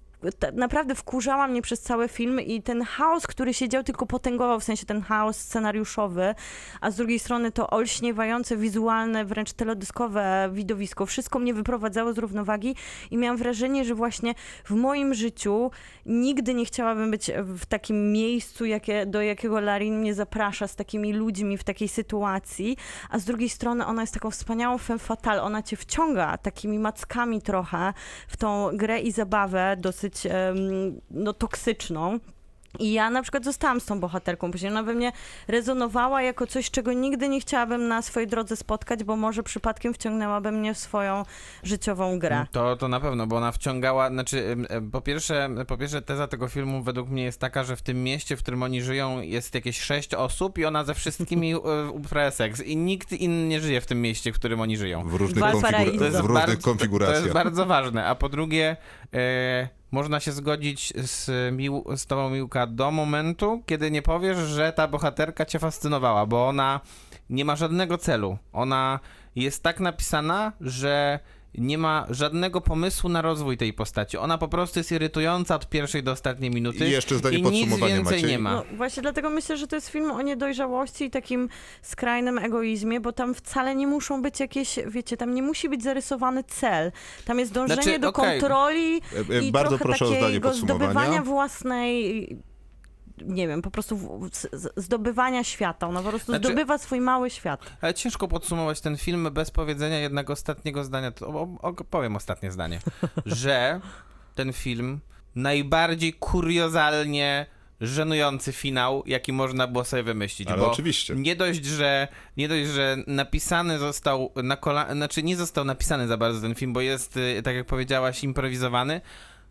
naprawdę wkurzała mnie przez cały film i ten chaos, który się dział, tylko potęgował, w sensie ten chaos scenariuszowy, a z drugiej strony to olśniewające, wizualne, wręcz teledyskowe widowisko. Wszystko mnie wyprowadzało z równowagi i miałam wrażenie, że właśnie w moim życiu nigdy nie chciałabym być w takim miejscu, jakie, do jakiego Larin mnie zaprasza, z takimi ludźmi w takiej sytuacji, a z drugiej strony ona jest taką wspaniałą femme fatale, ona cię wciąga takimi mackami trochę w tą grę i zabawę dosyć em, no, toksyczną. I ja na przykład zostałam z tą bohaterką, później ona we mnie rezonowała jako coś, czego nigdy nie chciałabym na swojej drodze spotkać, bo może przypadkiem wciągnęłaby mnie w swoją życiową grę. To, to na pewno, bo ona wciągała, znaczy po pierwsze, po pierwsze teza tego filmu według mnie jest taka, że w tym mieście, w którym oni żyją jest jakieś sześć osób i ona ze wszystkimi e, uprawia seks i nikt inny nie żyje w tym mieście, w którym oni żyją. W różnych, konfigur- w różnych bardzo- To konfiguracjach. jest bardzo ważne. A po drugie, e, można się zgodzić z, mił, z tobą, Miłka, do momentu, kiedy nie powiesz, że ta bohaterka cię fascynowała, bo ona nie ma żadnego celu. Ona jest tak napisana, że nie ma żadnego pomysłu na rozwój tej postaci. Ona po prostu jest irytująca od pierwszej do ostatniej minuty. I jeszcze zdanie i nic podsumowania, więcej Maciej. nie ma. No właśnie dlatego myślę, że to jest film o niedojrzałości i takim skrajnym egoizmie, bo tam wcale nie muszą być jakieś, wiecie, tam nie musi być zarysowany cel. Tam jest dążenie Znaczy, do okej. kontroli E, e, i Bardzo trochę proszę takiego zdobywania własnej nie wiem, po prostu w- z- z- zdobywania świata. Ona po prostu Znaczy- zdobywa swój mały świat. Ale ciężko podsumować ten film bez powiedzenia jednego ostatniego zdania. To, o, o, powiem ostatnie zdanie. że ten film najbardziej kuriozalnie żenujący finał, jaki można było sobie wymyślić. Ale bo oczywiście. Nie dość, że, nie dość, że napisany został na kola... Znaczy nie został napisany za bardzo ten film, bo jest, y, tak jak powiedziałaś, improwizowany,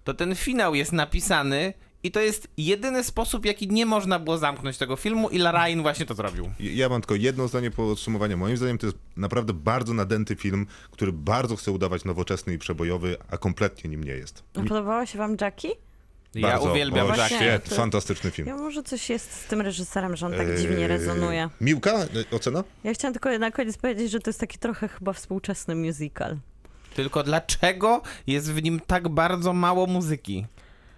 to ten finał jest napisany i to jest jedyny sposób, jaki nie można było zamknąć tego filmu i Larain właśnie to zrobił. Ja mam tylko jedno zdanie podsumowania. Moim zdaniem to jest naprawdę bardzo nadęty film, który bardzo chce udawać nowoczesny i przebojowy, a kompletnie nim nie jest. Podobała się wam Jackie? Ja Bardzo. uwielbiam o, Jackie. Świetny, To- fantastyczny film. Ja może coś jest z tym reżyserem, że on tak Eee, dziwnie rezonuje. Miłka, e, ocena? Ja chciałam tylko na koniec powiedzieć, że to jest taki trochę chyba współczesny musical. Tylko dlaczego jest w nim tak bardzo mało muzyki?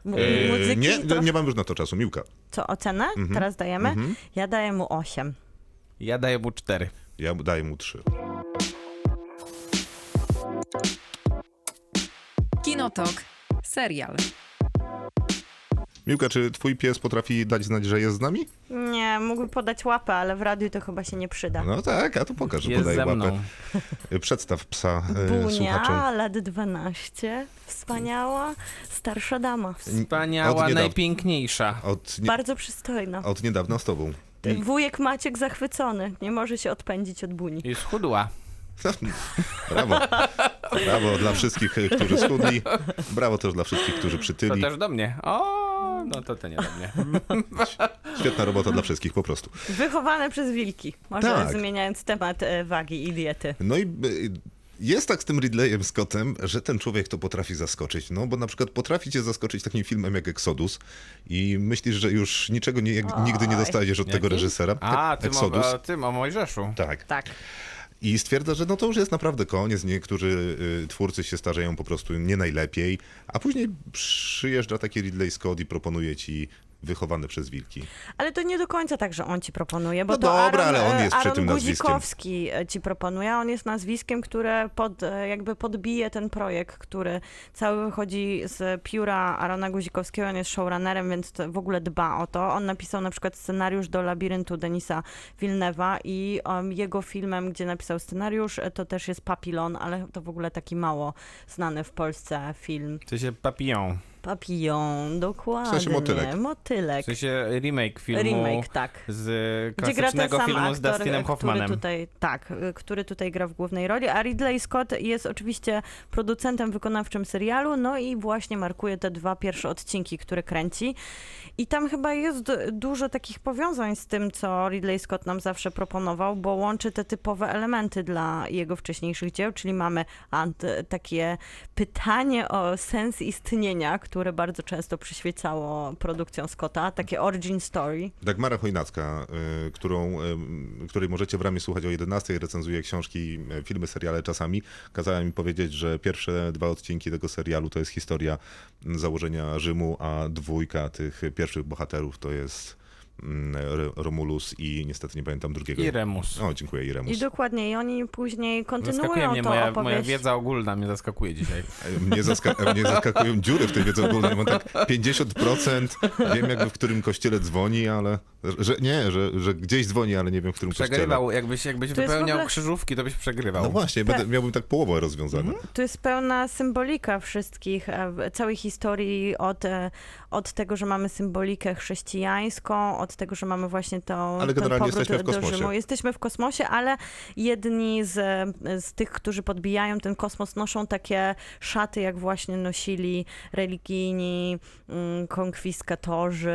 Eee, muzyki nie, trochę- nie mam już na to czasu. Miłka. Co, ocenę? Teraz dajemy? Ja daję mu 8. Ja daję mu cztery. Ja mu- daję mu trzy. Kinotok. Serial. Miłka, czy twój pies potrafi dać znać, że jest z nami? Nie, mógłby podać łapę, ale w radiu to chyba się nie przyda. No tak, a tu pokaż, Jest podaje ze łapę. mną. Przedstaw psa e, słuchaczom. Bunia, lat 12, wspaniała, starsza dama. Wspaniała, niedawna. najpiękniejsza. Od, nie, Bardzo przystojna. od niedawna z tobą. I- Wujek Maciek zachwycony, nie może się odpędzić od buni. I schudła. Brawo. Brawo dla wszystkich, e, którzy schudli. Brawo też dla wszystkich, którzy To przytyli. też do mnie. O, No, to to nie do mnie. Świetna robota dla wszystkich po prostu. Wychowane przez wilki. Może Tak. zmieniając temat e, wagi i diety. No i y, jest tak z tym Ridleyem Scottem, że ten człowiek to potrafi zaskoczyć. No bo na przykład potrafi cię zaskoczyć takim filmem jak Exodus i myślisz, że już niczego nie, nigdy nie dostajesz od tego Jaki? reżysera. A, tym Exodus. o, a, tym o Mojżeszu. Tak. Tak. I stwierdza, że no to już jest naprawdę koniec. Niektórzy y, twórcy się starzeją po prostu nie najlepiej, a później przyjeżdża taki Ridley Scott i proponuje ci wychowany przez wilki. Ale to nie do końca tak, że on ci proponuje, bo No to dobra, Aaron, ale on e, jest przy Aaron tym nazwiskiem. Guzikowski e, ci proponuje. On jest nazwiskiem, które pod, e, jakby podbije ten projekt, który cały wychodzi z pióra Arona Guzikowskiego. On jest showrunnerem, więc to w ogóle dba o to. On napisał na przykład scenariusz do Labiryntu Denisa Villeneuve'a i um, jego filmem, gdzie napisał scenariusz, to też jest Papillon, ale to w ogóle taki mało znany w Polsce film. W sensie Papillon. Papillon, dokładnie. motylek. Motylek. W sensie remake filmu Remake, tak. z Gdzie gra ten klasycznego sam filmu z aktor, Dustinem który Hoffmanem. tutaj, tak, który tutaj gra w głównej roli, a Ridley Scott jest oczywiście producentem wykonawczym serialu, no i właśnie markuje te dwa pierwsze odcinki, które kręci. I tam chyba jest dużo takich powiązań z tym, co Ridley Scott nam zawsze proponował, bo łączy te typowe elementy dla jego wcześniejszych dzieł, czyli mamy ant- takie pytanie o sens istnienia, które bardzo często przyświecało produkcjom Scotta, takie origin story. Dagmara Chojnacka, y, którą, y, której możecie w ramie słuchać o 11, recenzuje książki, y, filmy, seriale czasami, kazała mi powiedzieć, że pierwsze dwa odcinki tego serialu to jest historia założenia Rzymu, a dwójka tych pierwszych bohaterów to jest Romulus i niestety nie pamiętam drugiego. I Remus. O, dziękuję, i Remus. I dokładnie, i oni później Zaskakuje kontynuują mnie, to moja, opowieść. moja wiedza ogólna mnie zaskakuje dzisiaj. Mnie, zaska- mnie zaskakują dziury w tej wiedzy ogólnej. Mam tak 50%, wiem jakby w którym kościele dzwoni, ale... Że, nie, że, że gdzieś dzwoni, ale nie wiem w którym kościele. Przegrywał, jakbyś, jakbyś wypełniał ogóle- krzyżówki, to byś przegrywał. No właśnie, będę, miałbym tak połowę rozwiązane. Tu jest pełna symbolika wszystkich, e, całej historii od, e, od tego, że mamy symbolikę chrześcijańską, od tego, że mamy właśnie to, Ale ten generalnie powrót jesteśmy w do kosmosie. Rzymu. Jesteśmy w kosmosie, ale jedni z, z tych, którzy podbijają ten kosmos, noszą takie szaty, jak właśnie nosili religijni mm, konkwiskatorzy.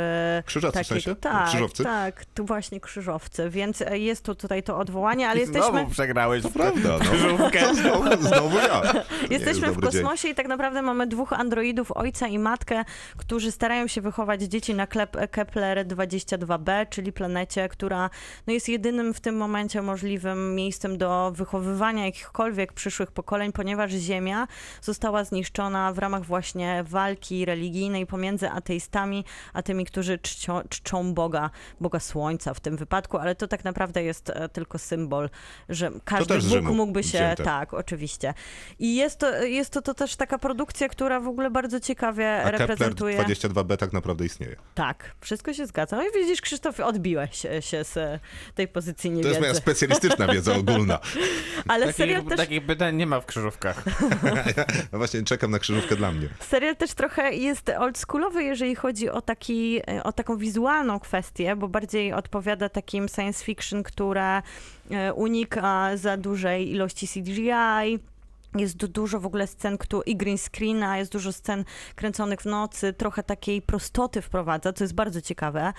Krzyżacy w sensie? Tak, Krzyżowcy? tak, tu właśnie krzyżowcy, więc e, jest tu tutaj to odwołanie, ale I jesteśmy... Znowu przegrałeś To prawda, no. krzyżówkę. Znowu, znowu ja. Nie jest Jesteśmy w dobry dzień. kosmosie i tak naprawdę mamy dwóch androidów, ojca i matkę, którzy starają się wychować dzieci na Kepler 22b, czyli planecie, która no, jest jedynym w tym momencie możliwym miejscem do wychowywania jakichkolwiek przyszłych pokoleń, ponieważ Ziemia została zniszczona w ramach właśnie walki religijnej pomiędzy ateistami, a tymi, którzy czcią, czczą Boga, Boga Słońca w tym wypadku, ale to tak naprawdę jest e, tylko symbol, że każdy Bóg Rzymu mógłby się, wzięte. tak, oczywiście. I jest to, jest to, to też taka produkcja, która w ogóle bardzo ciekawie A Kepler reprezentuje. 22b tak naprawdę istnieje. Tak, wszystko się zgadza. No i widzisz, Krzysztof, odbiłeś się, z e, tej pozycji To niewiedzy. jest moja specjalistyczna wiedza ogólna. Ale serial Takich, też, takich pytań nie ma w krzyżówkach. No właśnie czekam na krzyżówkę dla mnie. serial też trochę jest oldschoolowy, jeżeli chodzi o, taki, e, o taką wizualną kwestię, bo bardziej odpowiada takim science fiction, które e, unika za dużej ilości CGI. Jest du- dużo w ogóle scen ktu- i green screena, jest dużo scen kręconych w nocy, trochę takiej prostoty wprowadza, co jest bardzo ciekawe,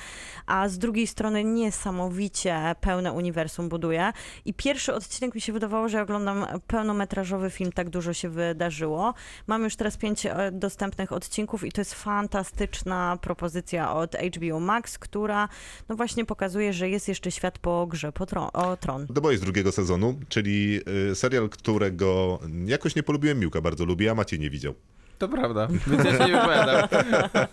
a z drugiej strony niesamowicie pełne uniwersum buduje. I pierwszy odcinek mi się wydawało, że oglądam pełnometrażowy film, tak dużo się wydarzyło. Mam już teraz pięć e, dostępnych odcinków i to jest fantastyczna propozycja od HBO Max, która no właśnie pokazuje, że jest jeszcze świat po grze po tron, o tron. The Boys drugiego sezonu, czyli y, serial, którego jakoś nie polubiłem, Miłka bardzo lubi, a Maciej nie widział. To prawda, więc ja się nie wypowiadam.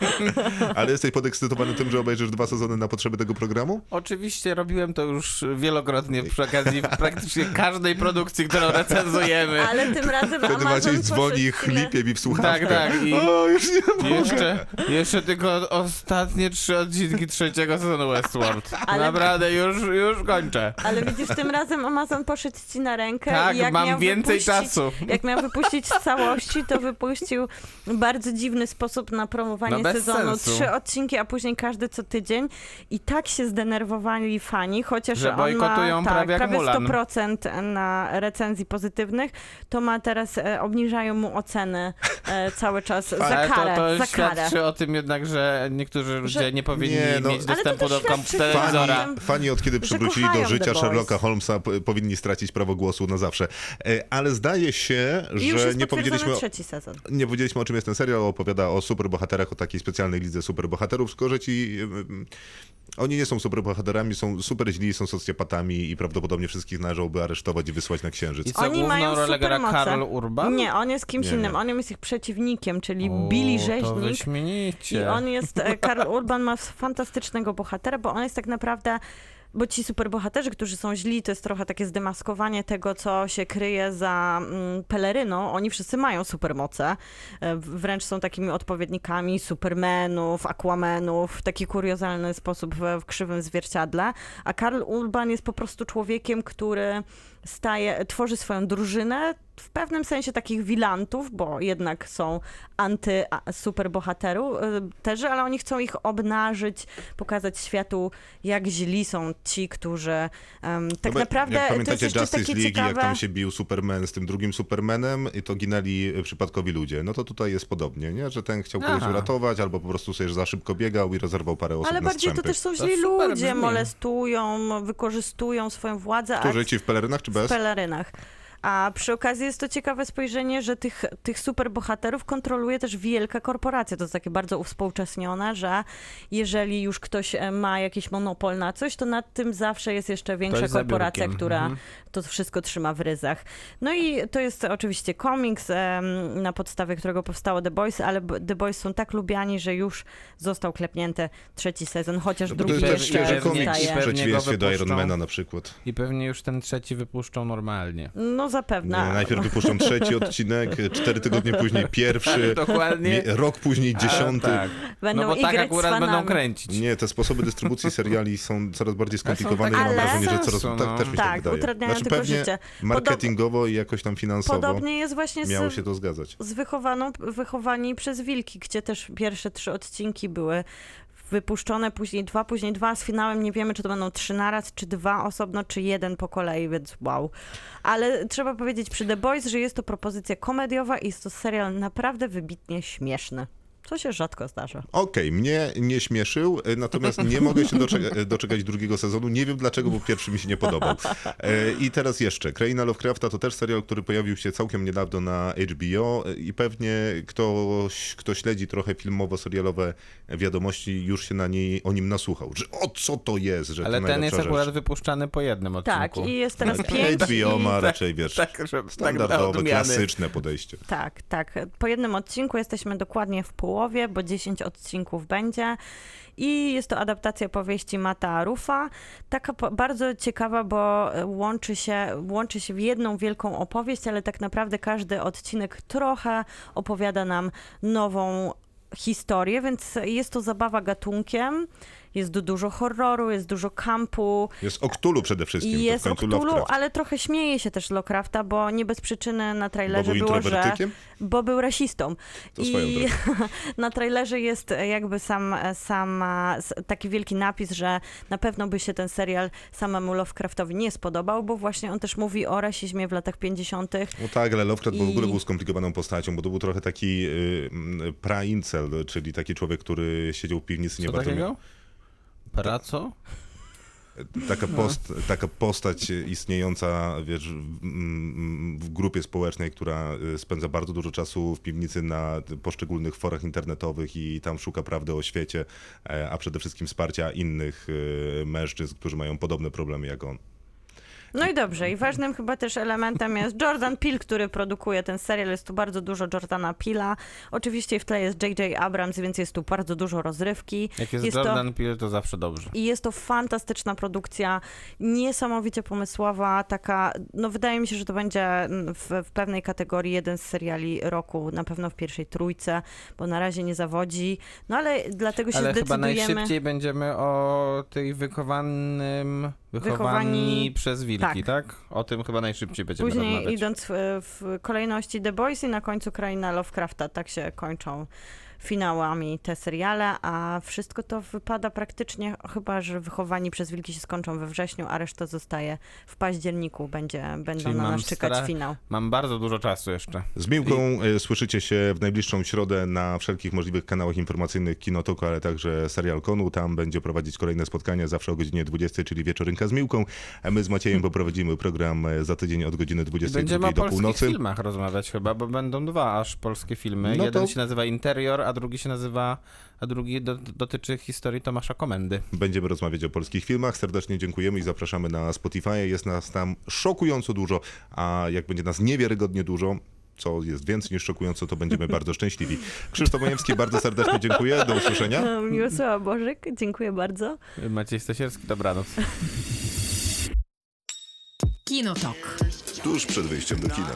Ale jesteś podekscytowany tym, że obejrzysz dwa sezony na potrzeby tego programu? Oczywiście robiłem to już wielokrotnie przy okazji praktycznie każdej produkcji, którą recenzujemy. Ale tym razem Wtedy Amazon Maciej dzwoni chlipie mi w słuchawkę. Tak, tak. I O, już nie mogę. jeszcze, jeszcze tylko ostatnie trzy odcinki trzeciego sezonu Westworld. Ale- Naprawdę, już, już kończę. Ale widzisz, tym razem Amazon poszedł ci na rękę Tak, i jak mam miał więcej wypuścić, czasu. Jak miał wypuścić z całości, to wypuścił bardzo dziwny sposób na promowanie No sezonu. sensu. Trzy odcinki, a później każdy co tydzień. I tak się zdenerwowali fani, chociaż Że on ma bojkotują tak, prawie jak Mulan. 100% na recenzji pozytywnych, to ma teraz, e, obniżają mu oceny e, cały czas za Ale karę, to, to za karę. o tym jednak, że niektórzy ludzie nie powinni Nie, no- mieć dostępu do kom- świadczy telewizora. fani- od kiedy przywrócili do życia. Sherlocka Holmesa powinni stracić prawo głosu na zawsze. E, Ale zdaje się, I że nie powiedzieliśmy, trzeci sezon. nie powiedzieliśmy o czym jest ten serial, opowiada o superbohaterach, o takiej specjalnej lidze superbohaterów, tylko że ci... Oni nie są superbohaterami, są super źli, są socjopatami i prawdopodobnie wszystkich należałoby aresztować i wysłać na księżyc. I co, Oni mają rolę gra supermoce. Karl Urban? Nie, on jest kimś Nie, nie. innym. On jest ich przeciwnikiem, czyli O, Billy To Rzeźnik. I on jest, e, Karl Urban ma fantastycznego bohatera, bo on jest tak naprawdę, bo ci superbohaterzy, którzy są źli, to jest trochę takie zdemaskowanie tego, co się kryje za mm, peleryną. Oni wszyscy mają supermoce, e, wręcz są takimi odpowiednikami Supermanów, Aquamanów, w taki kuriozalny sposób w krzywym zwierciadle, a Karl Urban jest po prostu człowiekiem, który staje, tworzy swoją drużynę, w pewnym sensie takich wilantów, bo jednak są anty-superbohaterów też, ale oni chcą ich obnażyć, pokazać światu, jak źli są ci, którzy em, tak No naprawdę Jak to pamiętacie jest jeszcze Justice League, ciekawe... jak tam się bił Superman z tym drugim Supermanem i to ginęli przypadkowi ludzie. No to tutaj jest podobnie, nie? Że ten chciał kogoś Aha. uratować, albo po prostu sobie za szybko biegał i rozerwał parę osób Ale na bardziej to strzępy. też są To źli ludzie, brzmi. molestują, wykorzystują swoją władzę, a Którzy ci w pelerynach czy bez? w pelerynach. A przy okazji jest to ciekawe spojrzenie, że tych, tych superbohaterów kontroluje też wielka korporacja. To jest takie bardzo uwspółcześnione, że jeżeli już ktoś e, ma jakiś monopol na coś, to nad tym zawsze jest jeszcze większa jest korporacja, która Mhm. to wszystko trzyma w ryzach. No i to jest oczywiście komiks, em, na podstawie którego powstało The Boys, ale The Boys są tak lubiani, że już został klepnięty trzeci sezon, chociaż No drugi jest też jeszcze świeży pewnie- komiks w przeciwieństwie do. Ironmana na przykład. I pewnie już ten trzeci wypuszczą normalnie. No zapewne. Nie, najpierw wypuszczą trzeci odcinek, cztery tygodnie później pierwszy, Dokładnie. rok później dziesiąty. Tak. Będą no bo tak z akurat będą kręcić. Nie, te sposoby dystrybucji seriali są coraz bardziej skomplikowane i takie mam wrażenie, że coraz... sensu, Tak, no. też mi się Tak, wydaje. utrudniają Znaczy tylko pewnie życie. marketingowo i jakoś tam finansowo Podobnie jest właśnie miało z, się to zgadzać. z wychowaną, wychowani przez wilki, gdzie też pierwsze trzy odcinki były wypuszczone, później dwa, później dwa, z finałem nie wiemy, czy to będą trzy naraz, czy dwa osobno, czy jeden po kolei, więc wow. Ale trzeba powiedzieć przy The Boys, że jest to propozycja komediowa i jest to serial naprawdę wybitnie śmieszny. Co się rzadko zdarza. Okej, mnie nie śmieszył, e, natomiast nie mogę się doczekać, doczekać drugiego sezonu. Nie wiem dlaczego, bo pierwszy mi się nie podobał. E, I teraz jeszcze. Kraina Lovecrafta to też serial, który pojawił się całkiem niedawno na HBO e, i pewnie ktoś, kto śledzi trochę filmowo-serialowe wiadomości, już się na niej, o nim nasłuchał. Że o co to jest, że Ale to ten jest najlepsza akurat rzecz. wypuszczany po jednym odcinku. Tak, i jest teraz Tak, pięć HBO ma raczej, wiesz, Tak, że tak standardowe, klasyczne podejście. Tak, tak. Po jednym odcinku jesteśmy dokładnie w bo 10 odcinków będzie. I jest to adaptacja powieści Mata Rufa. Taka bardzo ciekawa, bo e, łączy się, łączy się w jedną wielką opowieść, ale tak naprawdę każdy odcinek trochę opowiada nam nową historię, więc jest to zabawa gatunkiem. Jest du- dużo horroru, jest dużo kampu. Jest o Cthulhu przede wszystkim, I jest to o w końcu Cthulhu, Lovecraft. ale trochę śmieje się też Lovecrafta, bo nie bez przyczyny na Bo trailerze był było, że bo był rasistą. To swoją I drogą. na trailerze jest jakby sam, sam e, s- taki wielki napis, że na pewno by się ten serial samemu Lovecraftowi nie spodobał, bo właśnie on też mówi o rasizmie w latach 50. No tak, ale Lovecraft w ogóle I- był skomplikowaną postacią, bo to był trochę taki y, pra-incel, czyli taki człowiek, który siedział w piwnicy nie Co bardzo takiego? Praco? Taka, post, taka postać istniejąca wiesz, w, w grupie społecznej, która y, spędza bardzo dużo czasu w piwnicy na poszczególnych forach internetowych i tam szuka prawdy o świecie, e, a przede wszystkim wsparcia innych y, mężczyzn, którzy mają podobne problemy jak on. No i dobrze, i ważnym chyba też elementem jest Jordan Peele, który produkuje ten serial. Jest tu bardzo dużo Jordana Peela. Oczywiście w tle jest J.J. Abrams, więc jest tu bardzo dużo rozrywki. Jak jest, Jest to- Jordan Peele, to zawsze dobrze. I jest to fantastyczna produkcja, niesamowicie pomysłowa, taka, no wydaje mi się, że to będzie w, w pewnej kategorii jeden z seriali roku, na pewno w pierwszej trójce, bo na razie nie zawodzi, no ale dlatego się Ale chyba zdecydujemy. najszybciej będziemy o tej wychowanym, wychowani Wychowani- przez tak. tak. O tym chyba najszybciej będziemy Później rozmawiać. idąc w, w kolejności The Boys i na końcu Kraina Lovecrafta, tak się kończą finałami te seriale, a wszystko to wypada praktycznie, chyba że wychowani przez wilki się skończą we wrześniu, a reszta zostaje w październiku, będzie, będą Czyli na nas czekać stara- finał. Mam bardzo dużo czasu jeszcze. Z Miłką e, słyszycie się w najbliższą środę na wszelkich możliwych kanałach informacyjnych Kinotoku, ale także Serial Konu. Tam będzie prowadzić kolejne spotkania zawsze o godzinie 20, czyli wieczorynka z Miłką. A my z Maciejem poprowadzimy program e, za tydzień od godziny I 22 Będziemy o do polskich północy. filmach rozmawiać chyba, bo będą dwa aż polskie filmy. No Jeden to- się nazywa Interior, a drugi się nazywa, a drugi do, dotyczy historii Tomasza Komendy. Będziemy rozmawiać o polskich filmach. Serdecznie dziękujemy i zapraszamy na Spotify. Jest nas tam szokująco dużo, a jak będzie nas niewiarygodnie dużo, co jest więcej niż szokująco, to będziemy bardzo szczęśliwi. Krzysztof Majewski, bardzo serdecznie dziękuję. Do usłyszenia. Miłosława Bożyk, dziękuję bardzo. Maciej Stasierski, dobranoc. Kinotok. Tuż przed wyjściem do kina.